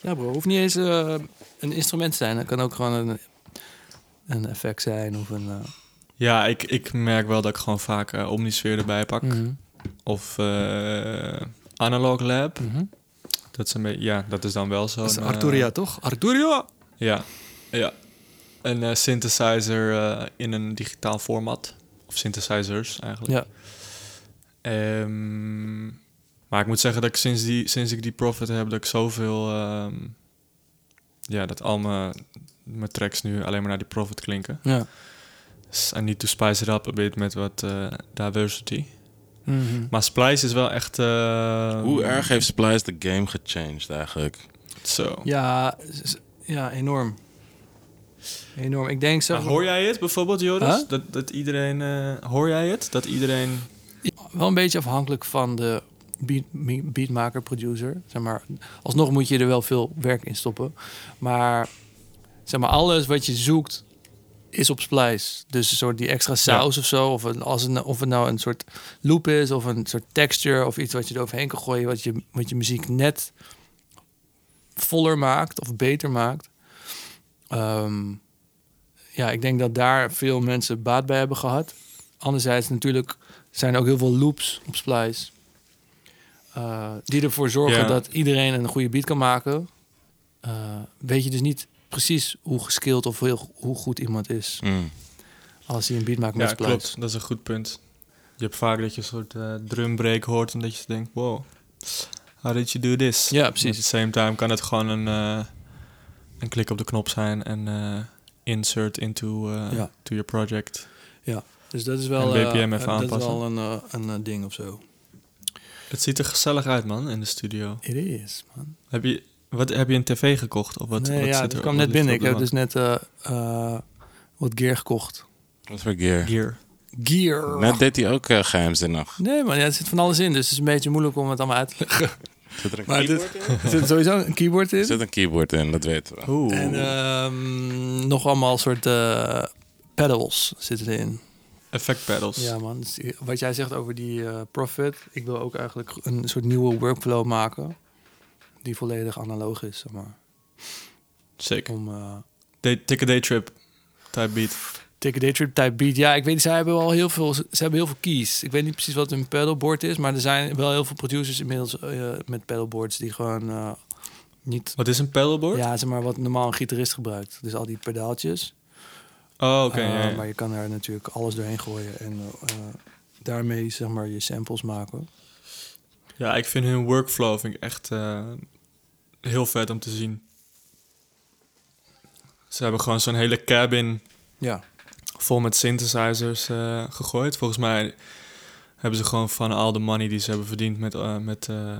Ja bro, hoeft niet eens eh, een instrument te zijn. Het kan ook gewoon een, een effect zijn of een... eh, Ja, ik, ik merk wel dat ik gewoon vaak eh, Omnisphere erbij pak. mhm, Of eh, Analog Lab. mhm. Dat is, een beetje, ja, dat is dan wel zo. Dat is Arturia, toch? Arturia! Ja, ja. Een eh, synthesizer eh, in een digitaal format. Of synthesizers eigenlijk. Ja. Ehm, maar ik moet zeggen dat ik sinds, die, sinds ik die Profit heb, dat ik zoveel... ehm, ja, dat al mijn, mijn tracks nu alleen maar naar die Profit klinken. Ja. I need to spice it up a bit met wat eh, diversity. Mhm. Maar Splice is wel echt... eh, hoe erg heeft Splice de game gechanged eigenlijk? Zo. Ja, ja, enorm. Enorm. Ik denk zo... Maar hoor jij het bijvoorbeeld, Joris? Huh? Dat, dat iedereen... eh, hoor jij het? Dat iedereen... Wel een beetje afhankelijk van de, beat, beatmaker, producer. Zeg maar, alsnog moet je er wel veel werk in stoppen. Maar zeg maar, alles wat je zoekt is op Splice. Dus een soort die extra saus of zo. Of, een, als een, of het nou een soort loop is of een soort texture of iets wat je er overheen kan gooien, wat je, wat je muziek net voller maakt of beter maakt. Ehm, ja, ik denk dat daar veel mensen baat bij hebben gehad. Anderzijds natuurlijk zijn er ook heel veel loops op Splice. eh, die ervoor zorgen Ja. dat iedereen een goede beat kan maken. Eh, weet je dus niet precies hoe geskild of heel, hoe goed iemand is Mm. als hij een beat maakt met Ja, Splice. klopt. Dat is een goed punt. Je hebt vaak dat je een soort eh, drumbreak hoort en dat je denkt, wow, how did you do this? Ja, At precies. the same time kan het gewoon een, een klik op de knop zijn en eh, insert into eh, Ja. to your project. Dus dat is wel, En eh, BPM even dat is aanpassen. wel een, eh, een eh, ding of zo. Het ziet er gezellig uit, man, in de studio. It is, man. Heb je, wat, heb je een tv gekocht? Of wat, nee, wat ja, er- kwam net binnen. Ik heb dus net eh, eh, wat gear gekocht. Wat voor gear? Gear. Gear. Net deed hij ook uh, geheimzinnig. Nee, man, ja, er zit van alles in. Dus het is een beetje moeilijk om het allemaal uit te leggen. Zit er een Maar keyboard in? Er zit sowieso een keyboard in. Er zit een keyboard in, dat weten we. Oeh. En ehm, nog allemaal soort eh, pedals zitten erin. Effect pedals. Ja, man. Dus wat jij zegt over die eh, Profit. Ik wil ook eigenlijk een soort nieuwe workflow maken. Die volledig analoog is, zeg maar. Sick. Om... eh, Day, take a day trip. Type beat. Take Day Trip type beat. Ja, ik weet, zij hebben wel heel veel, ze hebben heel veel keys. Ik weet niet precies wat een pedalboard is, maar er zijn wel heel veel producers inmiddels eh, met pedalboards die gewoon eh, niet, Wat is een pedalboard? ja, zeg maar wat normaal een gitarist gebruikt. Dus al die pedaaltjes. Oh, oké. Eh, ja, ja. Maar je kan er natuurlijk alles doorheen gooien en daarmee zeg maar je samples maken. Ja, ik vind hun workflow vind ik echt heel vet om te zien. Ze hebben gewoon zo'n hele cabin Ja, vol met synthesizers eh, gegooid. Volgens mij hebben ze gewoon van al de money die ze hebben verdiend met, eh, met eh,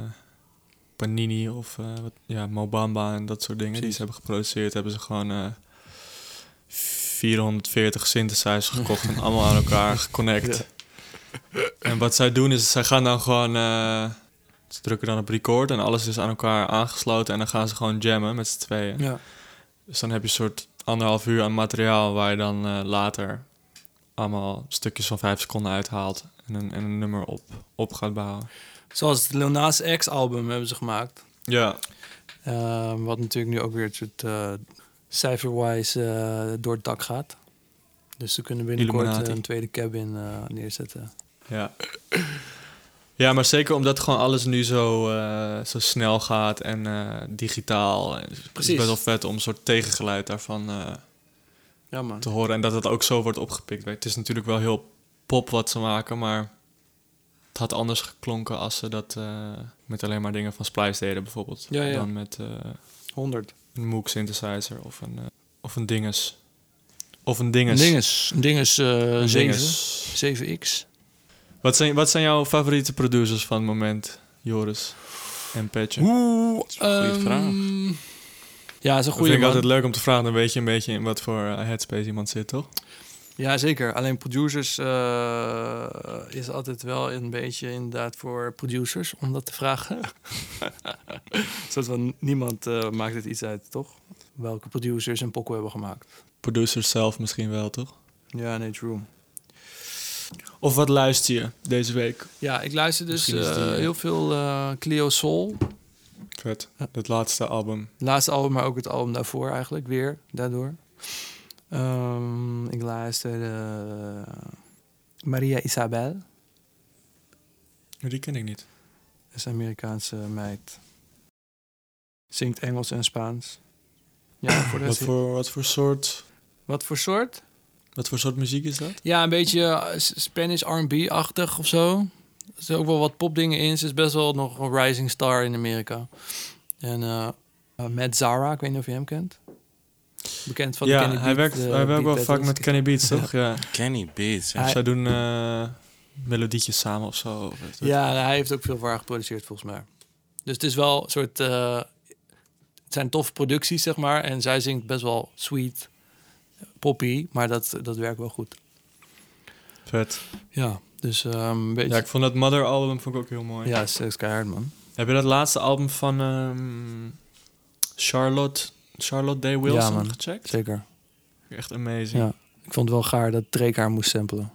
Panini of wat, ja, Mobamba en dat soort dingen die ze hebben geproduceerd, hebben ze gewoon eh 440 synthesizers gekocht en allemaal aan elkaar geconnect. En wat zij doen is, zij gaan dan gewoon, ze drukken dan op record en alles is aan elkaar aangesloten en dan gaan ze gewoon jammen met z'n tweeën. ja. Dus dan heb je een soort anderhalf uur aan materiaal waar je dan eh, later allemaal stukjes van vijf seconden uithaalt en een, en een nummer op, op gaat bouwen. Zoals het Lil Nas X album hebben ze gemaakt. Ja, Eh, wat natuurlijk nu ook weer het soort eh cijferwise eh, door het dak gaat. Dus ze kunnen binnenkort een tweede cabin neerzetten. ja. Ja, maar zeker omdat gewoon alles nu zo, eh, zo snel gaat en eh, digitaal. Het is Precies. best wel vet om een soort tegengeluid daarvan eh, Ja, man. te horen. En dat het ook zo wordt opgepikt. Het is natuurlijk wel heel pop wat ze maken, maar het had anders geklonken als ze dat met alleen maar dingen van Splice deden bijvoorbeeld. Ja, ja. Dan met... eh, 100. een Moog synthesizer of een, of een dinges. Of een dinges. Een dinges. Een dinges eh, Een 7. dinges. 7X. Wat zijn, wat zijn jouw favoriete producers van het moment, Joris en Petje? Oeh, een goeie ehm, vraag. Ja, dat is een goede vind ik altijd leuk om te vragen. Dan weet je een beetje in wat voor eh, headspace iemand zit, toch? Ja, zeker. Alleen producers eh, is altijd wel een beetje inderdaad voor producers om dat te vragen. Zodat van niemand eh, maakt het iets uit, toch? Welke producers een pokoe hebben gemaakt. Producers zelf misschien wel, toch? Ja, nee, true. Of wat luister je deze week? Ja, ik luister dus die, eh, heel veel eh Clio Soul. Vet. Het laatste album. Laatste album, maar ook het album daarvoor eigenlijk weer, daardoor. Ehm, ik luister eh, Maria Isabel. Die ken ik niet. Dat is een Amerikaanse meid. Zingt Engels en Spaans. Ja, voor de Wat voor, wat voor soort... Wat voor soort? Wat voor soort muziek is dat? Ja, een beetje eh, Spanish R&B-achtig of zo. Er zitten ook wel wat popdingen in. Ze is best wel nog een rising star in Amerika. En eh uh, Matt Zara, ik weet niet of je hem kent. Bekend van de ja, Kenny hij Beat, werkt, hij werkt wel vaak met Kenny Beats, toch? Ja. Kenny Beats. ja. Hij- Zij doen eh, melodietjes samen of zo. Of het- Ja, hij heeft ook veel voor haar geproduceerd volgens mij. Dus het is wel een soort... eh, het zijn toffe producties, zeg maar. En zij zingt best wel sweet, poppy. Maar dat, dat werkt wel goed. Vet. Ja. Dus ehm, beetje... Ja, ik vond dat Mother album vond ik ook heel mooi. Ja, Sex keihard, man. Heb je dat laatste album van ehm, Charlotte, Charlotte Day Wilson Ja, man. gecheckt? Zeker. Echt amazing. Ja. Ik vond het wel gaar dat Drake haar moest samplen.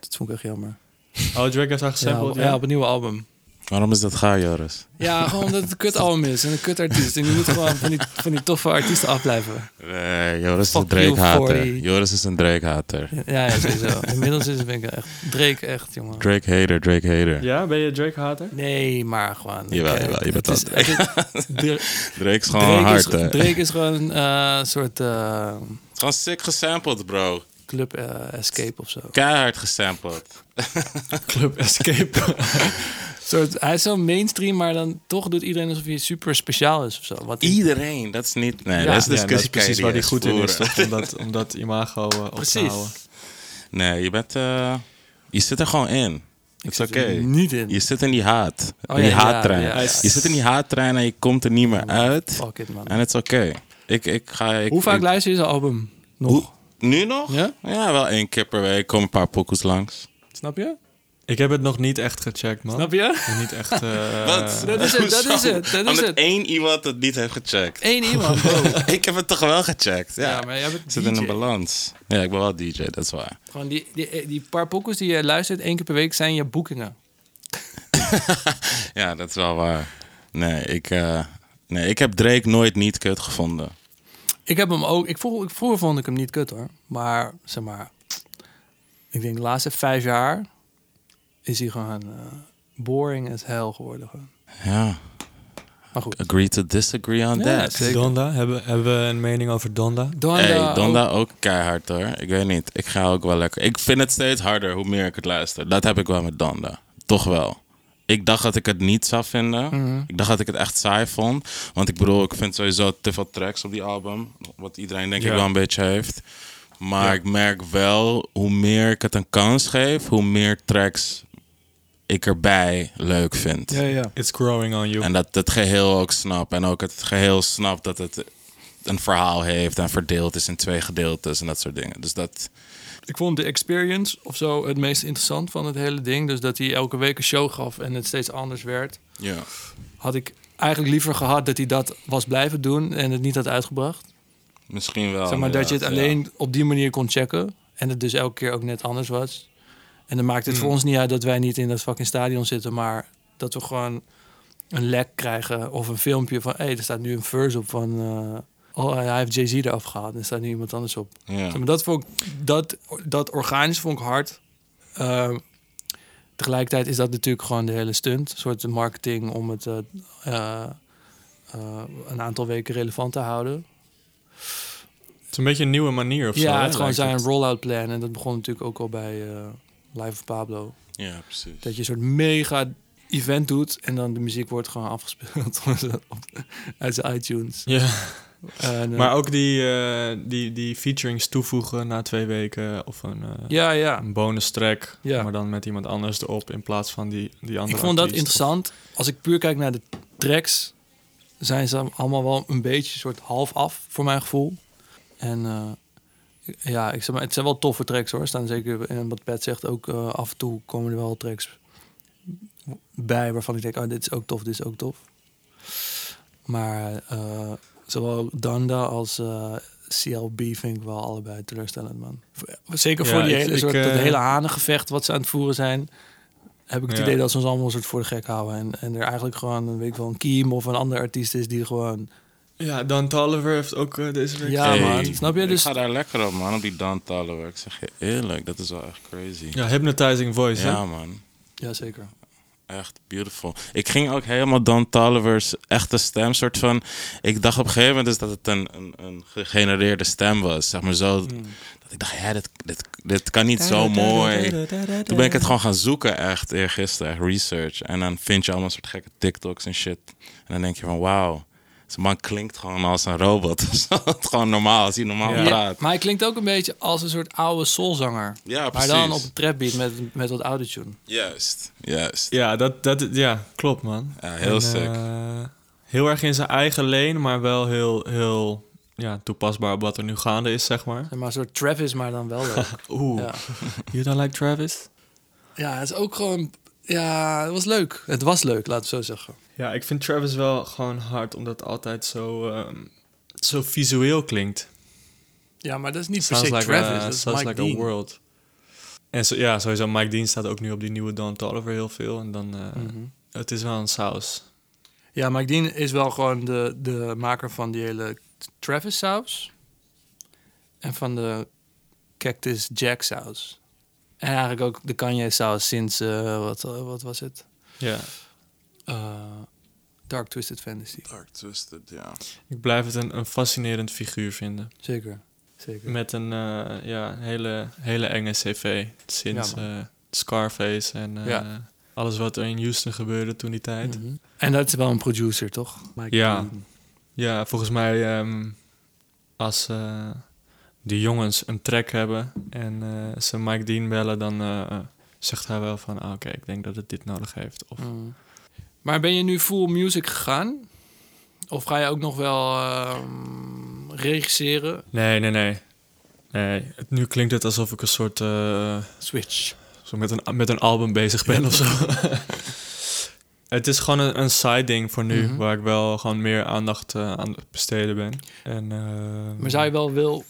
Dat vond ik echt jammer. Oh, Drake heeft haar gesampled, ja, op een nieuwe album. Waarom is dat gaar, Joris? Ja, gewoon omdat het een kutalbum is en een kutartiest. En je moet gewoon van die, van die toffe artiesten afblijven. Nee, Joris is een Drake-hater. 40. Joris is een Drake-hater. Ja, ja sowieso. Inmiddels is het ben ik echt Drake echt, jongen. Drake-hater, Drake-hater. Ja, ben je Drake-hater? Nee, maar gewoon. Jawel, eh, jawel, je bent is- Dra- Drake is gewoon Drake, hard, is, hè. Drake is gewoon eh, een soort eh, Het is gewoon sick gesampled, bro. club escape of zo. Keihard gesampled. Club Escape. Soort, hij is zo mainstream, maar dan toch doet iedereen alsof hij super speciaal is of zo. Wat Iedereen, dat is niet... Nee, Ja. dat is ja, dat discussie. is precies waar hij goed in is, toch? Om dat, om dat imago eh, op te Precies. houden. Nee, je bent... eh, je zit er gewoon in. Ik Het is zit oké. er niet in. Je zit in die haat. Oh, in die ja, haattrein. ja, ja. Je zit in die haattrein en je komt er niet meer uit. Fuck it, man. En het is oké. Ik, ik ga... Ik, Hoe vaak ik- luister je zijn album? Nog? Hoe- Nu nog? Ja? Ja, wel één keer per week. Komen een paar pokoes langs. Snap je? Ik heb het nog niet echt gecheckt, man. Snap je? Niet echt... eh, Dat is het, dat is het, dat is het. één iemand het niet heeft gecheckt. Eén iemand, ik heb het toch wel gecheckt. Ja, Ja, maar jij bent Ik zit in een balans. Ja, ik ben wel DJ, dat is waar. Gewoon die, die, die paar pokkels die je luistert één keer per week zijn je boekingen. Ja, dat is wel waar. Nee, ik, eh, nee, ik heb Drake nooit niet kut gevonden. Ik heb hem ook. Ik vroeg, ik, vroeger vond ik hem niet kut hoor. Maar zeg maar. Ik denk de laatste vijf jaar is hij gewoon eh, boring as hell geworden. Gewoon. Ja, Maar goed. agree to disagree on Ja, that. zeker. Donda? Hebben, hebben we een mening over Donda? Donda, Hey, Donda ook- ook keihard hoor. Ik weet niet. Ik ga ook wel lekker. Ik vind het steeds harder hoe meer ik het luister. Dat heb ik wel met Donda. Toch wel. Ik dacht dat ik het niet zou vinden. Mhm. Ik dacht dat ik het echt saai vond. Want ik bedoel, ik vind sowieso te veel tracks op die album. Wat iedereen denk ik wel een beetje heeft. Maar Ja. ik merk wel, hoe meer ik het een kans geef, hoe meer tracks ik erbij leuk vind. Ja, ja. It's growing on you. En dat het geheel ook snap. En ook het geheel snapt dat het een verhaal heeft en verdeeld is in twee gedeeltes en dat soort dingen. Dus dat, Ik vond de experience of zo het meest interessant van het hele ding. Dus dat hij elke week een show gaf en het steeds anders werd. ja. Had ik eigenlijk liever gehad dat hij dat was blijven doen en het niet had uitgebracht. Misschien wel. zeg maar dat je het alleen op die manier kon checken. En het dus elke keer ook net anders was. En dan maakt het voor ons niet uit dat wij niet in dat fucking stadion zitten. Maar dat we gewoon een lek krijgen of een filmpje van... hé, hey, er staat nu een verse op van... eh, oh, hij heeft Jay-Z eraf gehaald en er staat nu iemand anders op. Ja. Ja. Maar dat, vond ik, dat, dat organisch vond ik hard. Ehm, tegelijkertijd is dat natuurlijk gewoon de hele stunt. Een soort marketing om het eh, eh, een aantal weken relevant te houden. Het is een beetje een nieuwe manier of zo. ja, het gewoon zijn rollout plan. En dat begon natuurlijk ook al bij Live of Pablo. ja, precies. Dat je een soort mega event doet en dan de muziek wordt gewoon afgespeeld uit zijn iTunes. Ja, En, eh, maar ook die, eh, die, die featurings toevoegen na twee weken of een, eh, ja, ja. een bonus track, Ja. maar dan met iemand anders erop in plaats van die, die andere Ik vond dat interessant. Als ik puur kijk naar de tracks, zijn ze allemaal wel een beetje soort half af voor mijn gevoel. En eh, ja, ik zeg maar, het zijn wel toffe tracks hoor. Er Staan zeker, en wat Pat zegt, ook eh, af en toe komen er wel tracks bij waarvan ik denk, oh, dit is ook tof, dit is ook tof. Maar eh, zowel Donda als eh, CLB vind ik wel allebei teleurstellend, man. Zeker Ja, voor die ik- hele, ik, soort, dat eh, hele hanengevecht wat ze aan het voeren zijn heb ik het Ja. idee dat ze ons allemaal een soort voor de gek houden. En, en er eigenlijk gewoon, een weet ik wel, een Kiem of een andere artiest is die gewoon... Ja, Dan Tolliver heeft ook eh, deze week... Ja, man. Snap je? Ik Dus- ga daar lekker op, man. Op die Dan Tolliver. Ik zeg je eerlijk, dat is wel echt crazy. Ja, Hypnotizing Voice, Ja, hè? man. Jazeker. Echt beautiful. Ik ging ook helemaal Dan Tolliver's echte stem soort van... Ik dacht op een gegeven moment dus dat het een, een, een gegenereerde stem was. Zeg maar zo. Mm. Dat ik dacht, ja, dit, dit, dit kan niet zo mooi. Toen ben ik het gewoon gaan zoeken echt eergisteren. Echt research. En dan vind je allemaal soort gekke TikToks en shit. En dan denk je van, wauw. Deze man klinkt gewoon als een robot. gewoon normaal, als hij normaal Ja. praat. Maar hij klinkt ook een beetje als een soort oude soulzanger. Ja, Maar precies. dan op een trapbeat met, met wat autotune. Juist, juist. Ja, dat, dat, ja, klopt, man. Ja, heel En, sick. eh, heel erg in zijn eigen lane, maar wel heel, heel ja, toepasbaar op wat er nu gaande is, zeg maar. Maar een soort Travis, maar dan wel leuk. Oeh, ja. you don't like Travis? ja, het is ook gewoon... Ja, het was leuk. Het was leuk, laten we zo zeggen. Ja, ik vind Travis wel gewoon hard, omdat het altijd zo, ehm, zo visueel klinkt. Ja, maar dat is niet per Sounds se like, Travis, a, dat is Mike like a Dean. world. En zo, ja, sowieso Mike Dean staat ook nu op die nieuwe Don Toliver heel veel. En dan, eh, Mhm. het is wel een saus. Ja, Mike Dean is wel gewoon de, de maker van die hele Travis saus. En van de Cactus Jack saus. En eigenlijk ook de Kanye saus sinds, eh, wat, wat was het? Ja, Eh, Dark Twisted Fantasy. Dark Twisted, ja. ik blijf het een, een fascinerend figuur vinden. Zeker, zeker. Met een eh, ja, hele, hele enge cv. Sinds Ja, eh, Scarface en eh, Ja. alles wat er in Houston gebeurde toen die tijd. Mhm. En dat is wel een producer, toch? Mike Ja. Ja, volgens mij ehm, als eh de jongens een track hebben en eh, ze Mike Dean bellen, dan eh, zegt hij wel van, ah, oké, ik denk dat het dit nodig heeft. Of, Mm. Maar ben je nu full music gegaan? Of ga je ook nog wel ehm, regisseren? Nee, nee, nee. Nee, het- nu klinkt het alsof ik een soort, eh, Switch. zo met een, met een album bezig ben of zo. het is gewoon een, een side ding voor nu, Mhm. waar ik wel gewoon meer aandacht eh, aan het besteden ben. En, eh, Maar zou je wel, wil,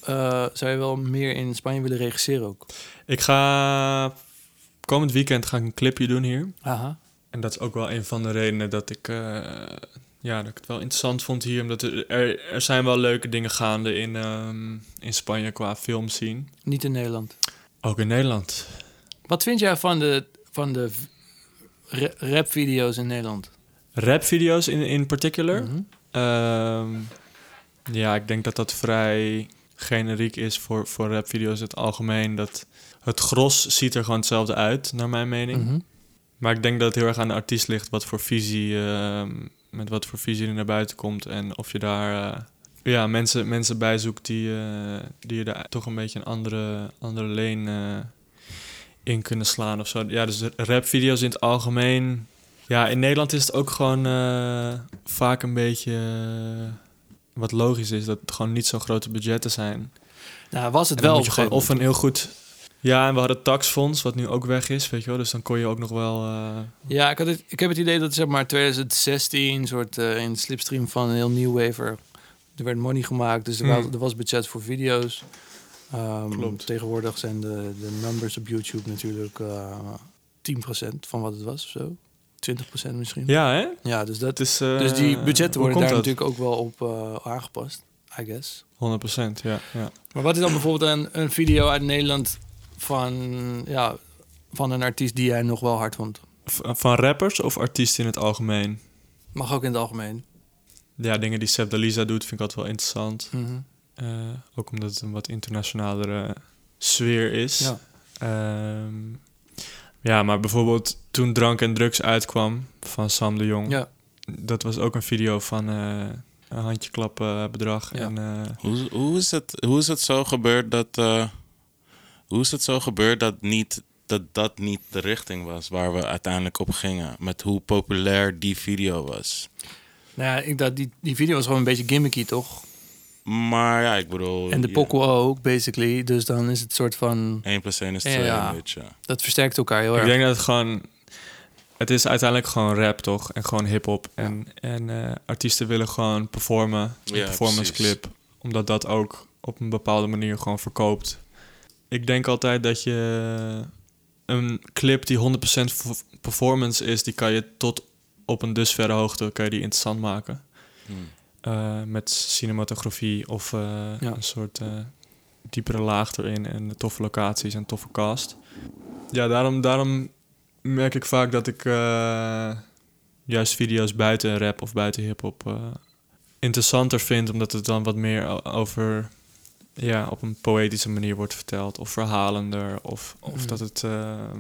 zou je wel meer in Spanje willen regisseren ook? Ik ga komend weekend ga ik een clipje doen hier. Aha. En dat is ook wel een van de redenen dat ik, eh, ja, dat ik het wel interessant vond hier. Omdat er, er, zijn wel leuke dingen gaande in, ehm, in Spanje qua film zien. Niet in Nederland. Ook in Nederland. Wat vind jij van de, van de rapvideo's in Nederland? Rapvideo's in, in particular. Mhm. Ehm, ja, ik denk dat dat vrij generiek is voor, voor rapvideo's in het algemeen. Dat het gros ziet er gewoon hetzelfde uit, naar mijn mening. Mhm. Maar ik denk dat het heel erg aan de artiest ligt wat voor visie, ehm, met wat voor visie er naar buiten komt. En of je daar eh, ja, mensen, mensen bij zoekt die, eh, die je daar toch een beetje een andere, andere leen eh, in kunnen slaan of zo. Ja, dus rapvideo's in het algemeen. Ja, in Nederland is het ook gewoon vaak een beetje. wat logisch is, dat het gewoon niet zo grote budgetten zijn. Nou, was het wel of een heel goed. Ja, en we hadden het taxfonds, wat nu ook weg is, weet je wel. Dus dan kon je ook nog wel. eh. Ja, ik, had het, ik heb het idee dat zeg maar 2016, soort eh, in de slipstream van een heel nieuw waver, er werd money gemaakt, dus er, Hmm. was, er was budget voor video's. Ehm, Klopt. Tegenwoordig zijn de, de numbers op YouTube natuurlijk eh 10% van wat het was of zo. 20% misschien. Ja, hè? Ja, dus, dat, is, dus die budgetten worden daar dat? natuurlijk ook wel op aangepast, I guess. 100%, ja. ja. Maar wat is dan bijvoorbeeld een, een video uit Nederland van, ja, van een artiest die jij nog wel hard vond? Van rappers of artiesten in het algemeen? Mag ook in het algemeen. Ja, dingen die Seb Dalisa doet vind ik altijd wel interessant. Mhm. Eh, ook omdat het een wat internationalere sfeer is. Ja. Ehm, ja, maar bijvoorbeeld toen Drank en Drugs uitkwam van Sam de Jong. ja. Dat was ook een video van eh, een handjeklap eh, bedrag. Ja. En, eh, Hoe, hoe, is het, hoe is het zo gebeurd dat... hoe is het zo gebeurd dat niet, dat dat niet de richting was waar we uiteindelijk op gingen? Met hoe populair die video was. Nou ja, ik, dat, die, die video was gewoon een beetje gimmicky, toch? Maar ja, ik bedoel... En de ja, pokoe ook, basically. Dus dan is het soort van... 1 plus 1 is Ja. 2, een beetje. Dat versterkt elkaar heel ik erg. denk dat het gewoon... Het is uiteindelijk gewoon rap, toch? En gewoon hip-hop. En, en eh, artiesten willen gewoon performen. Een Ja, performance precies. clip. Omdat dat ook op een bepaalde manier gewoon verkoopt. Ik denk altijd dat je een clip die 100% v- performance is, die kan je tot op een dusverre hoogte kan je die interessant maken. Hmm. Eh, met cinematografie of eh, Ja. een soort eh, diepere laag erin en toffe locaties en toffe cast. Ja, daarom, daarom merk ik vaak dat ik eh, juist video's buiten rap of buiten hip-hop eh, interessanter vind, omdat het dan wat meer over ja, op een poëtische manier wordt verteld of verhalender of, of Mhm. dat het eh,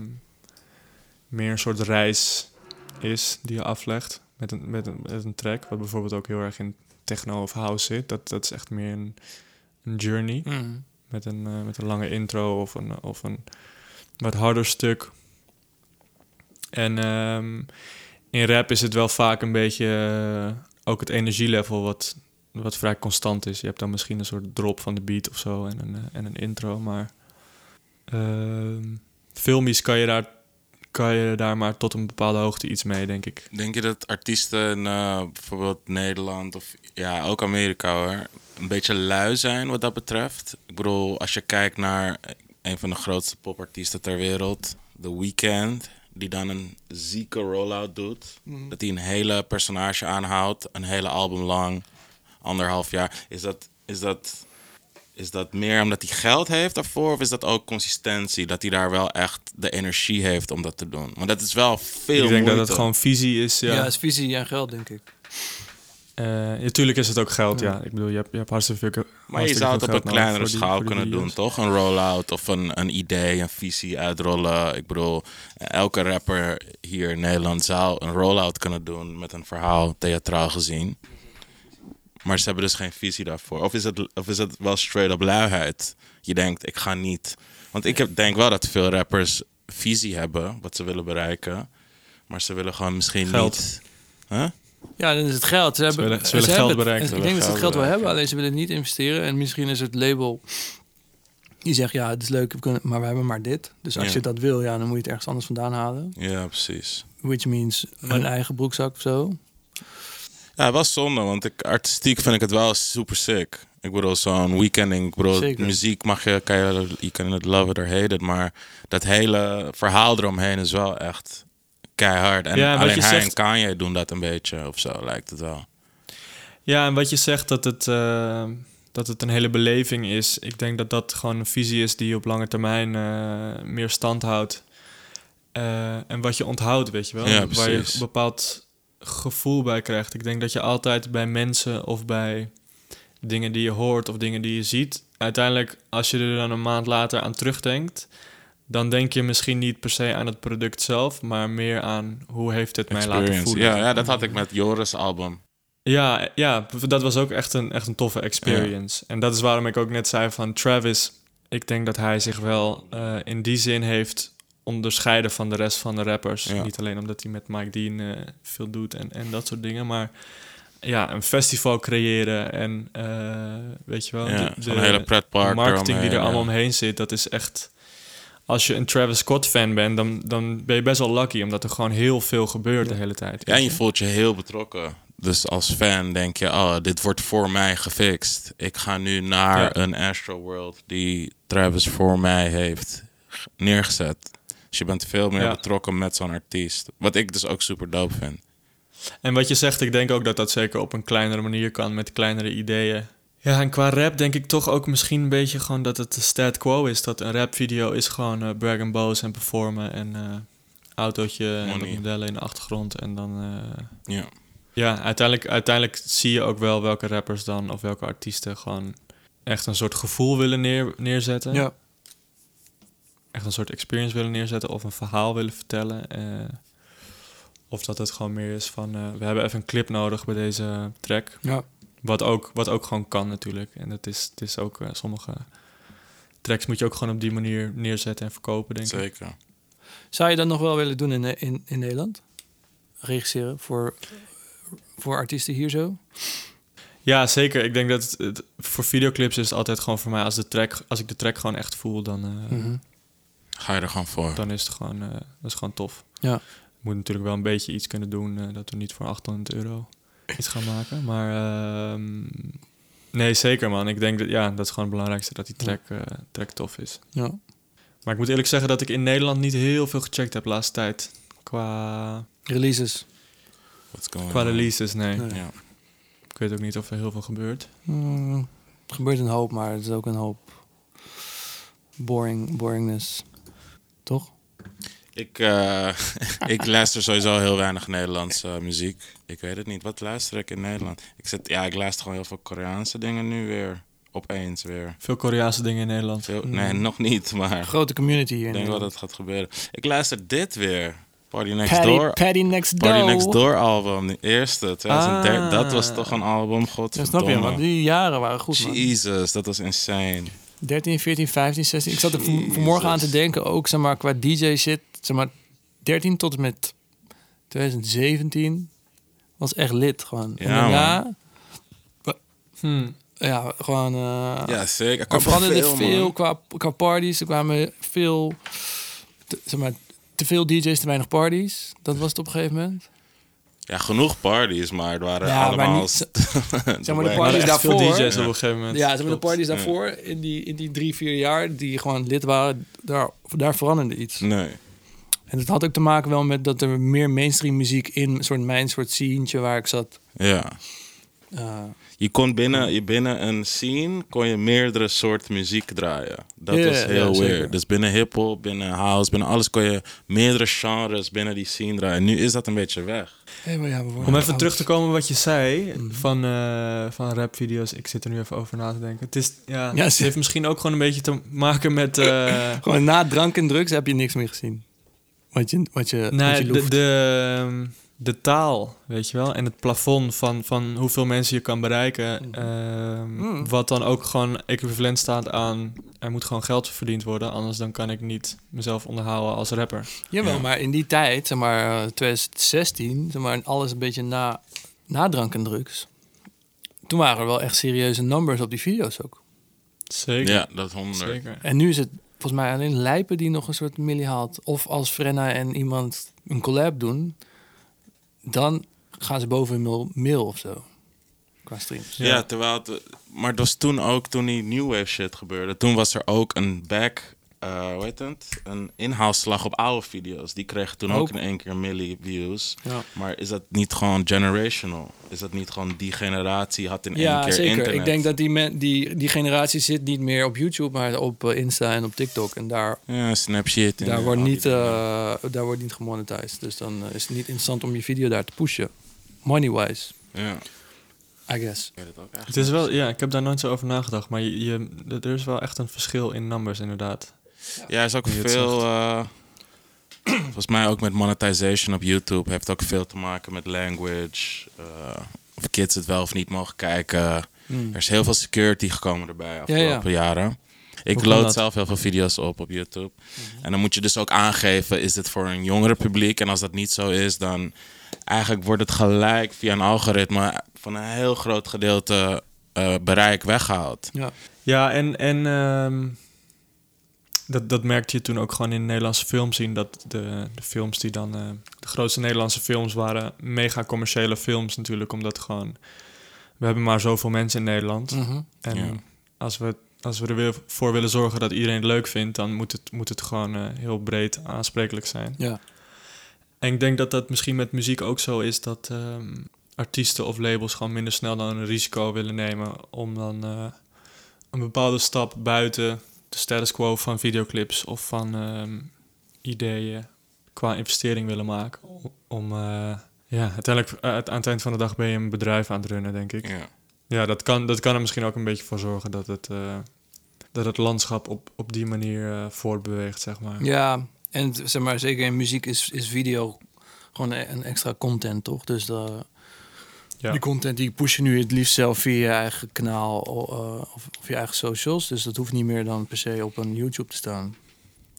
meer een soort reis is die je aflegt met een, met, een, met een track, wat bijvoorbeeld ook heel erg in techno of house zit. Dat, dat is echt meer een, een journey Mhm. met een, eh, met een lange intro of een, of een wat harder stuk. En ehm, in rap is het wel vaak een beetje eh, ook het energielevel wat, wat vrij constant is. Je hebt dan misschien een soort drop van de beat of zo en een, eh, en een intro, maar ehm filmisch kan je daar kan je daar maar tot een bepaalde hoogte iets mee, denk ik. Denk je dat artiesten in eh, bijvoorbeeld Nederland of ja, ook Amerika hoor, een beetje lui zijn wat dat betreft? Ik bedoel, als je kijkt naar een van de grootste popartiesten ter wereld, The Weeknd, die dan een zieke rollout doet. Dat hij een hele personage aanhoudt, een hele album lang, anderhalf jaar. Is dat, is dat, is dat meer omdat hij geld heeft daarvoor? Of is dat ook consistentie? Dat hij daar wel echt de energie heeft om dat te doen? Want dat is wel veel ik denk dat het gewoon visie is. Ja, Ja, is visie en geld, denk ik. Eh, natuurlijk is het ook geld, ja. Ik bedoel, je hebt, je hebt hartstikke veel Maar je zou het op een kleinere schaal kunnen doen, toch? Een rollout of een, een idee, een visie uitrollen. Ik bedoel, elke rapper hier in Nederland zou een rollout kunnen doen met een verhaal, theatraal gezien. Maar ze hebben dus geen visie daarvoor. Of is het, of is het wel straight up luiheid? Je denkt, ik ga niet. Want ik heb, denk wel dat veel rappers visie hebben, wat ze willen bereiken. Maar ze willen gewoon misschien Geld. niet... Huh? Ja, dan is het geld. Ze, hebben, willen- ze willen hebben geld het- bereiken. Ik Ze denk dat ze willen het geld wel hebben, alleen ze willen niet investeren. En misschien is het label die zegt, ja, het is leuk, we kunnen, maar we hebben maar dit. Dus als Ja. je dat wil, ja, dan moet je het ergens anders vandaan halen. Ja, precies. Which means een eigen broekzak of zo. Ja, wel zonde, want ik, artistiek vind ik het wel super sick. Ik bedoel, zo'n weekending. Ik bedoel, Zeker. muziek mag je, kan je, je kan het love it or hate it, maar dat hele verhaal eromheen is wel echt keihard. En Ja, alleen hij zegt- en Kanye doen dat een beetje of zo, lijkt het wel. Ja, en wat je zegt dat het, eh, dat het een hele beleving is. Ik denk dat dat gewoon een visie is die op lange termijn eh, meer stand houdt. Eh, en wat je onthoudt, weet je wel. Ja, waar je bepaald gevoel bij krijgt. Ik denk dat je altijd bij mensen of bij dingen die je hoort of dingen die je ziet... uiteindelijk, als je er dan een maand later aan terugdenkt... dan denk je misschien niet per se aan het product zelf... maar meer aan hoe heeft het mij laten voelen. Ja, ja, dat had ik met Joris' album. Ja, ja, dat was ook echt een, echt een toffe experience. En dat is waarom ik ook net zei van Travis. Ik denk dat hij zich wel eh, in die zin heeft onderscheiden van de rest van de rappers. Ja. Niet alleen omdat hij met Mike Dean eh, veel doet en, en dat soort dingen, maar ja, een festival creëren en eh, weet je wel, Ja, de, hele pretpark de marketing die er allemaal ja. omheen zit, dat is echt. Als je een Travis Scott fan bent, dan, dan ben je best wel lucky, omdat er gewoon heel veel gebeurt de hele tijd. Ja, en je voelt je heel betrokken. Dus als fan denk je, oh, dit wordt voor mij gefixt. Ik ga nu naar Ja. een Astro World die Travis voor mij heeft neergezet. Dus je bent veel meer Ja. betrokken met zo'n artiest. Wat ik dus ook super dope vind. En wat je zegt, ik denk ook dat dat zeker op een kleinere manier kan met kleinere ideeën. Ja, en qua rap denk ik toch ook misschien een beetje gewoon dat het de stat quo is. Dat een rapvideo is gewoon eh brag and boos en performen en eh autootje en modellen in de achtergrond. En dan, eh, Ja. ja, uiteindelijk, uiteindelijk zie je ook wel welke rappers dan of welke artiesten gewoon echt een soort gevoel willen neer, neerzetten. Ja. Echt een soort experience willen neerzetten of een verhaal willen vertellen. eh, of dat het gewoon meer is van, eh, we hebben even een clip nodig bij deze track. ja. Wat ook, wat ook gewoon kan natuurlijk. En dat is, het is ook, eh, sommige tracks moet je ook gewoon op die manier neerzetten en verkopen, denk ik. Zeker. Zou je dat nog wel willen doen in, in, in Nederland? Regisseren voor, voor artiesten hier zo? Ja, zeker. Ik denk dat het, het- voor videoclips is het altijd gewoon voor mij, als, de track, als ik de track gewoon echt voel, dan, eh, Mhm. Ga je er gewoon voor. dan is het gewoon, eh, dat is gewoon tof. Ja. moet natuurlijk wel een beetje iets kunnen doen, eh, dat we niet voor 800 euro iets gaan maken. Maar ehm, nee, zeker man. Ik denk dat, ja, dat is gewoon het belangrijkste, dat die track, eh, track tof is. Ja. Maar ik moet eerlijk zeggen dat ik in Nederland niet heel veel gecheckt heb de laatste tijd. Qua, Releases. What's going qua on? releases, nee. Nee. Ja. Ik weet ook niet of er heel veel gebeurt. Mm, er gebeurt een hoop, maar het is ook een hoop boring, boringness. Toch? Ik, eh, ik luister sowieso heel weinig Nederlandse muziek. Ik weet het niet. Wat luister ik in Nederland? Ik, zit, ja, ik luister gewoon heel veel Koreaanse dingen nu weer. Opeens weer. Veel Koreaanse dingen in Nederland. Veel, Mm. nee, nog niet, maar Grote community hier. ik in denk wel dat het gaat gebeuren. Ik luister dit weer. Party Next Door. Paddy Next Door. Party Next Door album, de eerste, 2013. Ah. Dat was toch een album, Ja, godverdomme. snap je, man. Die jaren waren goed, man. Jesus, dat was insane. 13, 14, 15, 16. Ik zat er van- vanmorgen aan te denken, ook zeg maar, qua DJ-shit. Zeg maar, 13 tot en met 2017 was echt lid gewoon. en Ja, daarna, Hm. ja, gewoon... eh, Ja, zeker. Er Er veranderde veel, veel qua, qua parties. Er kwamen veel, t- zeg maar, te veel DJ's, te weinig parties. Dat was het op een gegeven moment. Ja, genoeg parties, maar het waren Ja, maar allemaal... niet- st- zeg maar, de parties Maar veel daarvoor- DJ's Ja. op een gegeven moment. Ja, zeg maar de parties daarvoor, in die, in die drie, vier jaar, die gewoon lid waren, daar, daar veranderde iets. Nee. En het had ook te maken wel met dat er meer mainstream muziek in een soort mijn soort sceentje waar ik zat. Ja. Eh, Je kon binnen, je binnen een scene kon je meerdere soorten muziek draaien. Dat was heel weird. Dus binnen hip-hop, binnen house, binnen alles kon je meerdere genres binnen die scene draaien. Nu is dat een beetje weg. hey, maar ja, we Om even terug te komen wat je zei Mhm. van, eh, van rapvideo's. Ik zit er nu even over na te denken. Het, is, ja, Ja, het ze- heeft misschien ook gewoon een beetje te maken met... eh, Gewoon na drank en drugs heb je niks meer gezien. Wat je, wat je, wat nee, je de, loeft. de, de taal, weet je wel. En het plafond van, van hoeveel mensen je kan bereiken. ehm, Mm. Wat dan ook gewoon equivalent staat aan... Er moet gewoon geld verdiend worden. Anders dan kan ik niet mezelf onderhouden als rapper. Jawel, Ja. maar in die tijd, zeg maar eh, 2016, zeg maar alles een beetje na, na drank en drugs. Toen waren er wel echt serieuze numbers op die video's ook. Zeker. Ja, dat honderd. Zeker. En nu is het volgens mij alleen Lijpen die nog een soort millie haalt. Of als Frenna en iemand een collab doen, dan gaan ze boven een mil, of zo. Qua streams. Ja, terwijl het, maar het was toen ook, toen die New Wave shit gebeurde, toen was er ook een back, eh hoe heet het? Een inhaalslag op oude video's. Die kregen toen ook, Ook. in één keer milli views. Ja. Maar is dat niet gewoon generational? Is dat niet gewoon die generatie had in één Ja, keer zeker. internet? Ik denk dat die, men, die, die generatie zit niet meer op YouTube, maar op eh, Insta en op TikTok. En daar, Ja, Snapchat. daar, wordt niet, eh, daar wordt niet gemonetized. Dus dan is het niet interessant om je video daar te pushen. Money-wise, Ja, I guess. het is wel, ja, ik heb daar nooit zo over nagedacht. Maar je, je, er is wel echt een verschil in numbers, inderdaad. Ja, er is ook veel... eh, volgens mij ook met monetization op YouTube. Heeft ook veel te maken met language. eh, of kids het wel of niet mogen kijken. Hmm. Er is heel veel security gekomen erbij afgelopen jaren. Ik load dat? zelf heel veel video's op op YouTube. En dan moet je dus ook aangeven, is dit voor een jongere publiek? En als dat niet zo is, dan eigenlijk wordt het gelijk via een algoritme van een heel groot gedeelte eh, bereik weggehaald. Ja. Ja, en, en ehm, dat, dat merkte je toen ook gewoon in de Nederlandse film zien. Dat de, de films die dan... eh, de grootste Nederlandse films waren mega commerciële films natuurlijk. Omdat gewoon... We hebben maar zoveel mensen in Nederland. Mhm. En Ja. als, we, als we er weer voor willen zorgen dat iedereen het leuk vindt... dan moet het, moet het gewoon eh, heel breed aansprekelijk zijn. ja. En ik denk dat dat misschien met muziek ook zo is dat ehm, artiesten of labels gewoon minder snel dan een risico willen nemen om dan eh, een bepaalde stap buiten de status quo van videoclips of van ehm, ideeën qua investering willen maken. Om, eh, ja, uiteindelijk eh, aan het eind van de dag ben je een bedrijf aan het runnen, denk ik. Ja. Ja, dat kan, dat kan er misschien ook een beetje voor zorgen dat het, eh, dat het landschap op, op die manier eh, voortbeweegt, zeg maar. Ja, en zeg maar, zeker in muziek is, is video gewoon een extra content, toch? Dus de, Ja. die content die push je nu het liefst zelf via je eigen kanaal eh, of, of je eigen socials. Dus dat hoeft niet meer dan per se op een YouTube te staan.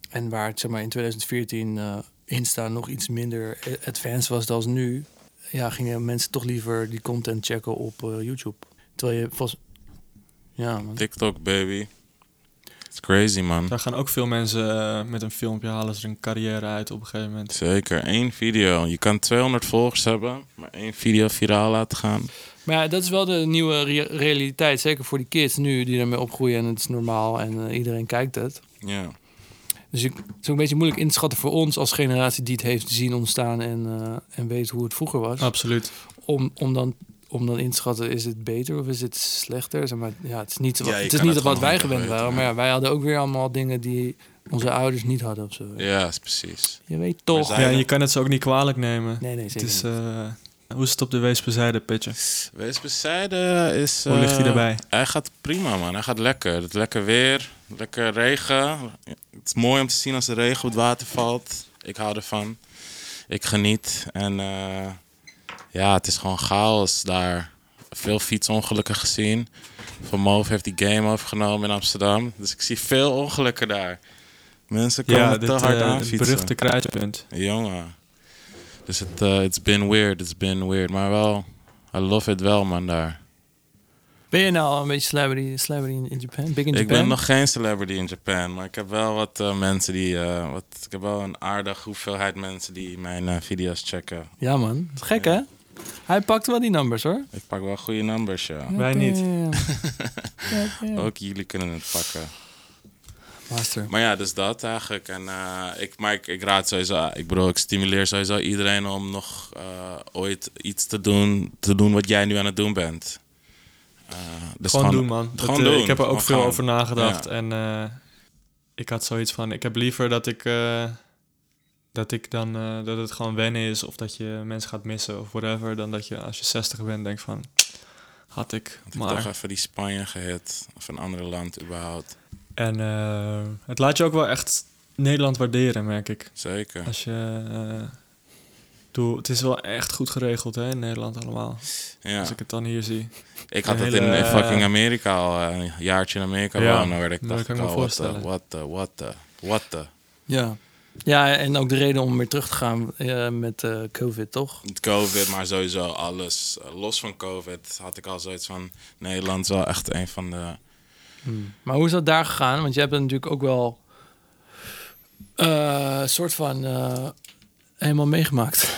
En waar het zeg maar in 2014 eh, Insta nog iets minder a- advanced was dan nu, ja, gingen mensen toch liever die content checken op eh, YouTube. Terwijl je vast. Ja, man. TikTok, baby. It's crazy, man. Daar gaan ook veel mensen eh, met een filmpje halen ze er een carrière uit op een gegeven moment. Zeker, één video. Je kan 200 volgers hebben, maar één video viraal laten gaan. Maar ja, dat is wel de nieuwe rea- realiteit. Zeker voor die kids nu die ermee opgroeien en het is normaal en eh, iedereen kijkt het. Ja. Dus ik, het is ook een beetje moeilijk in te schatten voor ons als generatie die het heeft zien ontstaan en, eh, en weet hoe het vroeger was. Absoluut. Om, om, dan, om dan in te schatten, is het beter of is het slechter? Zeg maar, ja, het is niet, wat, Ja, het is niet het wat wij gewend weten, waren. Maar ja. wij hadden ook weer allemaal dingen die onze ouders niet hadden of zo. Ja, is precies. Je weet toch. Ja, je kan het ze ook niet kwalijk nemen. Nee, nee, het zeker is, niet. eh, hoe is het op de Weesperzijde, Pitje? Weesbezijde is... Hoe ligt hij eh, erbij? Hij gaat prima, man. Hij gaat lekker. Het is lekker weer, lekker regen. Het is mooi om te zien als de regen op het water valt. Ik hou ervan. Ik geniet. En eh, ja, het is gewoon chaos daar. Veel fietsongelukken gezien. Van Moof heeft die game overgenomen in Amsterdam. Dus ik zie veel ongelukken daar. Mensen komen Ja, te dit, hard eh, aan het fietsen. beruchte kruispunt. Jongen. Dus het uh, it's been weird, it's been weird. Maar wel, I love it wel, man, daar. Ben je nou al een beetje celebrity, celebrity in, Japan? Big in Ik Japan? ben nog geen celebrity in Japan, maar ik heb wel wat eh, mensen die. eh, wat, ik heb wel een aardige hoeveelheid mensen die mijn eh, video's checken. Ja man, dat is gek hè? Hij pakt wel die numbers hoor. Ik pak wel goede numbers, ja. Wij niet. Ook jullie kunnen het pakken. Master. Maar ja, dus dat eigenlijk. En, eh, ik, maar ik, ik raad sowieso, ik bedoel, ik stimuleer sowieso iedereen om nog eh, ooit iets te doen, te doen wat jij nu aan het doen bent. Eh, dus gewoon, doen, man. Gewoon doen. Ik heb er ook Gewoon veel gaan. over nagedacht. Ja. En eh, ik had zoiets van... Ik heb liever dat ik... dat ik dan... eh, dat het gewoon wennen is. Of dat je mensen gaat missen of whatever. Dan dat je als je 60 bent denkt van... Had ik, Had ik maar... toch even die Spanje gehit. Of een ander land überhaupt. En eh, het laat je ook wel echt Nederland waarderen, merk ik. Zeker. Als je... eh, doe, het is wel echt goed geregeld hè, in Nederland allemaal. Ja. Als ik het dan hier zie. Ik had het in fucking Amerika al, een jaartje in Amerika Ja, wonen, waar ik dat dacht, kan ik me what the, voorstellen. what the, what the, what the. Ja. Ja, en ook de reden om weer terug te gaan eh, met eh, COVID, toch? Met COVID, maar sowieso alles. eh, los van COVID had ik al zoiets van, Nederland is wel echt een van de... Maar hoe is dat daar gegaan? Want je hebt het natuurlijk ook wel eh, een soort van eh, helemaal meegemaakt.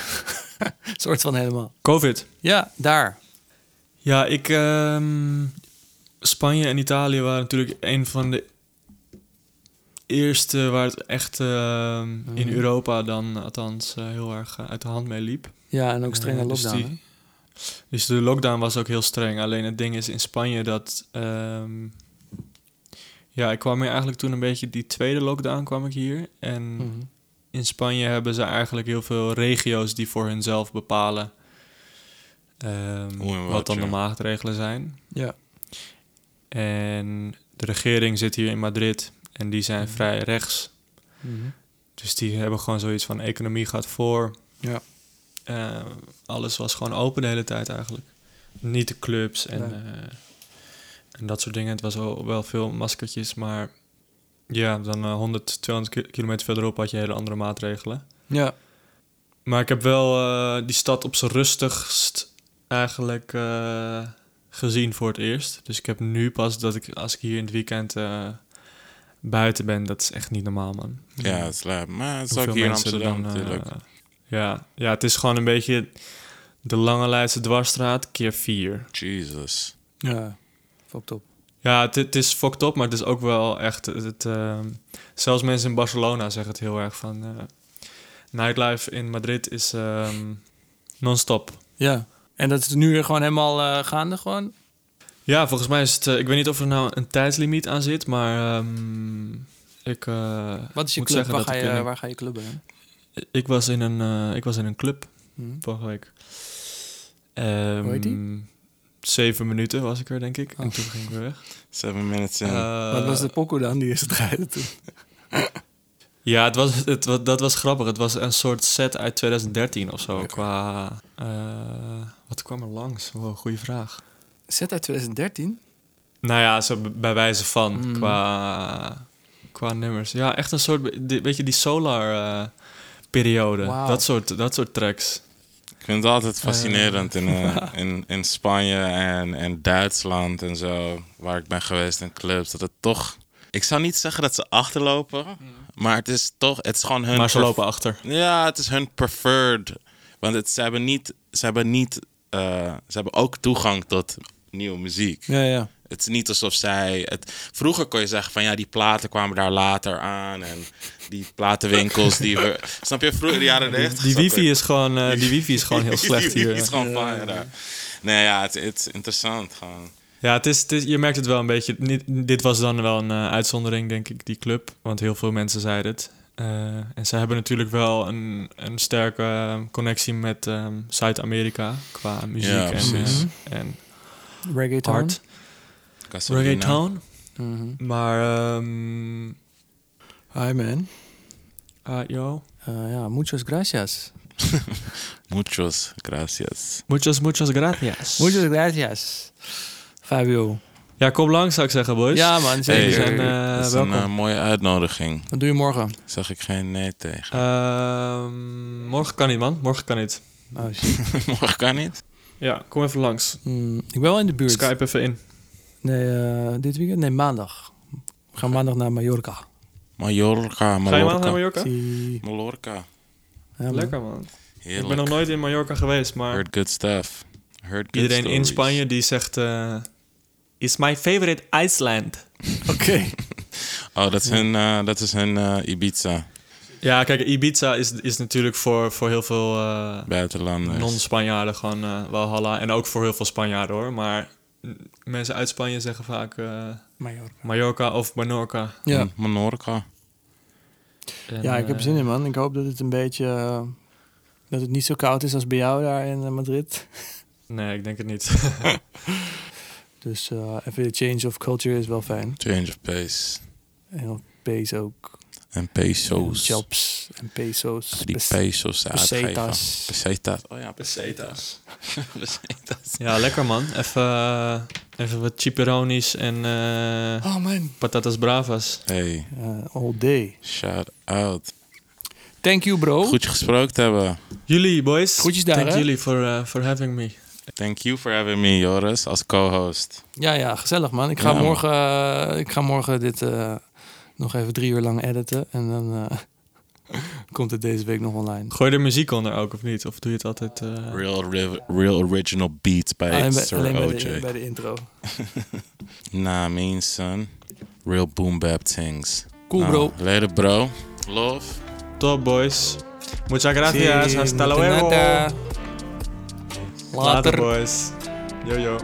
soort van helemaal. Covid. Ja, daar. Ja, ik. ehm, Spanje en Italië waren natuurlijk een van de eerste waar het echt ehm, in Mhm. Europa dan althans eh, heel erg eh, uit de hand mee liep. Ja, en ook strenge Eh, dus lockdown. die- Dus de lockdown was ook heel streng. Alleen het ding is in Spanje dat. ehm, ja, ik kwam hier eigenlijk toen een beetje die tweede lockdown kwam ik hier. En? Mhm. in Spanje hebben ze eigenlijk heel veel regio's die voor hunzelf bepalen. ehm, wat, wat dan ja. de maatregelen zijn. Ja. En de regering zit hier in Madrid en die zijn Mhm. vrij rechts. Mhm. Dus die hebben gewoon zoiets van economie gaat voor. Ja. Eh, alles was gewoon open de hele tijd eigenlijk. Niet de clubs en, Nee. eh, en dat soort dingen. Het was wel, wel veel maskertjes, maar ja, dan eh, 100, 200 ki- kilometer verderop had je hele andere maatregelen. Ja. Maar ik heb wel eh, die stad op zijn rustigst eigenlijk gezien voor het eerst. Dus ik heb nu pas dat ik, als ik hier in het weekend buiten ben, dat is echt niet normaal, man. Ja, het is. Maar het is Hoeveel ook hier in mensen er Amsterdam dan, eh, natuurlijk. ja, ja, het is gewoon een beetje de Lange Leidse dwarsstraat keer vier. Jesus. Ja. Fucked op. Ja, het, het is fucked up, maar het is ook wel echt... Het, het, ehm, zelfs mensen in Barcelona zeggen het heel erg van... eh, nightlife in Madrid is ehm, non-stop. Ja. En dat is nu weer gewoon helemaal eh, gaande gewoon? Ja, volgens mij is het... eh, ik weet niet of er nou een tijdslimiet aan zit, maar... ehm, ik, eh, Wat is je moet club? zeggen Waar dat ga, je, in waar ga je clubben? hè? ik, was in een, eh, ik was in een club Mhm. vorige week. Ehm, Hoe heet die? Zeven minuten was ik er, denk ik. En Oh. toen ging ik weer weg. Seven minutes in. Eh, Wat was de pokoe dan die is het rijden toen? Ja, het was, het, dat was grappig. Het was een soort set uit 2013 of zo. Qua. eh, wat kwam er langs? Wow, goede vraag. Zet uit 2013? Nou ja, zo bij wijze van. Mm. Qua, qua nummers. Ja, echt een soort. Weet je, die solar. eh. Dat, soort, dat soort tracks. Ik vind het altijd fascinerend in, eh, in, in Spanje en, en Duitsland en zo, waar ik ben geweest in clubs, dat het toch... Ik zou niet zeggen dat ze achterlopen, maar het is toch... Het is gewoon hun... maar ze lopen achter. Ja, het is hun preferred. Want het, ze hebben niet... Ze hebben niet... eh, ze hebben ook toegang tot nieuwe muziek. Ja, ja. Het is niet alsof zij... Het, vroeger kon je zeggen van ja, die platen kwamen daar later aan. En die platenwinkels die we... Snap je, vroeger de jaren 90? Die er- wifi is gewoon, eh, die wifi is gewoon heel slecht die hier. is gewoon daar. Nee, ja, het, het is interessant gewoon. Ja, het is, het is, je merkt het wel een beetje. Niet, dit was dan wel een eh, uitzondering, denk ik, die club. Want heel veel mensen zeiden het. Eh, en ze hebben natuurlijk wel een, een sterke eh, connectie met ehm, Zuid-Amerika qua muziek Ja, en, precies. eh, en Reggaeton. hard. Gasolina. Reggaeton. Mhm. Maar, ehm Hi man. ah, yo. Eh, ja, muchas gracias. Muchos gracias. Muchas, muchas gracias. Muchas gracias. Fabio. Ja, kom langs, zou ik zeggen, boys. Ja man, Hey, zeker. zijn, eh, dat is welkom. een eh, mooie uitnodiging. Wat doe je morgen? Zeg ik geen nee tegen. Ehm, morgen kan niet, man. Morgen kan niet. Oh shit. Morgen kan niet. Ja, kom even langs. Mm, ik ben wel in de buurt. Skype even in. Nee, eh, dit weekend? Nee, maandag. We gaan maandag naar Mallorca. Mallorca, Mallorca. Ga je maandag naar Mallorca? Zie- Mallorca. Ja, man. Lekker man. Heerlijk. Ik ben nog nooit in Mallorca geweest, maar Heard good stuff. Heard good iedereen in. Spanje die zegt... eh Is my favorite Iceland. Oké. Oh, dat is hun, eh, dat is hun eh, Ibiza. Ja, kijk, Ibiza is, is natuurlijk voor, voor heel veel eh, Buitenlanders. non-Spanjaarden gewoon eh Walhalla. En ook voor heel veel Spanjaarden hoor. Maar mensen uit Spanje zeggen vaak eh, Mallorca. Mallorca of Menorca. Ja. Menorca. En, ja, ik heb zin in, man. Ik hoop dat het een beetje... dat het niet zo koud is als bij jou daar in Madrid. Nee, ik denk het niet. Dus eh, even de change of culture is wel fijn. Change of pace. En pees ook. En En pesos. Chops en pesos. Die Pes- pesos uitgeven. pesetas. Pesetas. Oh ja, Pesetas. pesetas. Ja, lekker man. Even, eh, even wat chipperonis en eh, Oh man. patatas bravas. Hey, Eh, all day. shout out. Thank you, bro. Goed je gesproken te hebben. Jullie boys. Groetjes daar, Thank hè? jullie for, uh, for having me. Thank you for having me, Joris, als co-host. Ja, ja, gezellig, man. Ik ga Ja, man. morgen, eh, ik ga morgen dit eh, nog even drie uur lang editen. En dan eh, komt het deze week nog online. Gooi je er muziek onder ook of niet? Of doe je het altijd... eh, Real, ri- real original beats bij Alleen, bij, Sir alleen bij, de, bij de intro. Nah, mean son. Real boom bap things. Cool, bro. Later, bro. Love. Top boys. Muchas gracias. Sí, Hasta luego. Later Later. boys. Yo yo.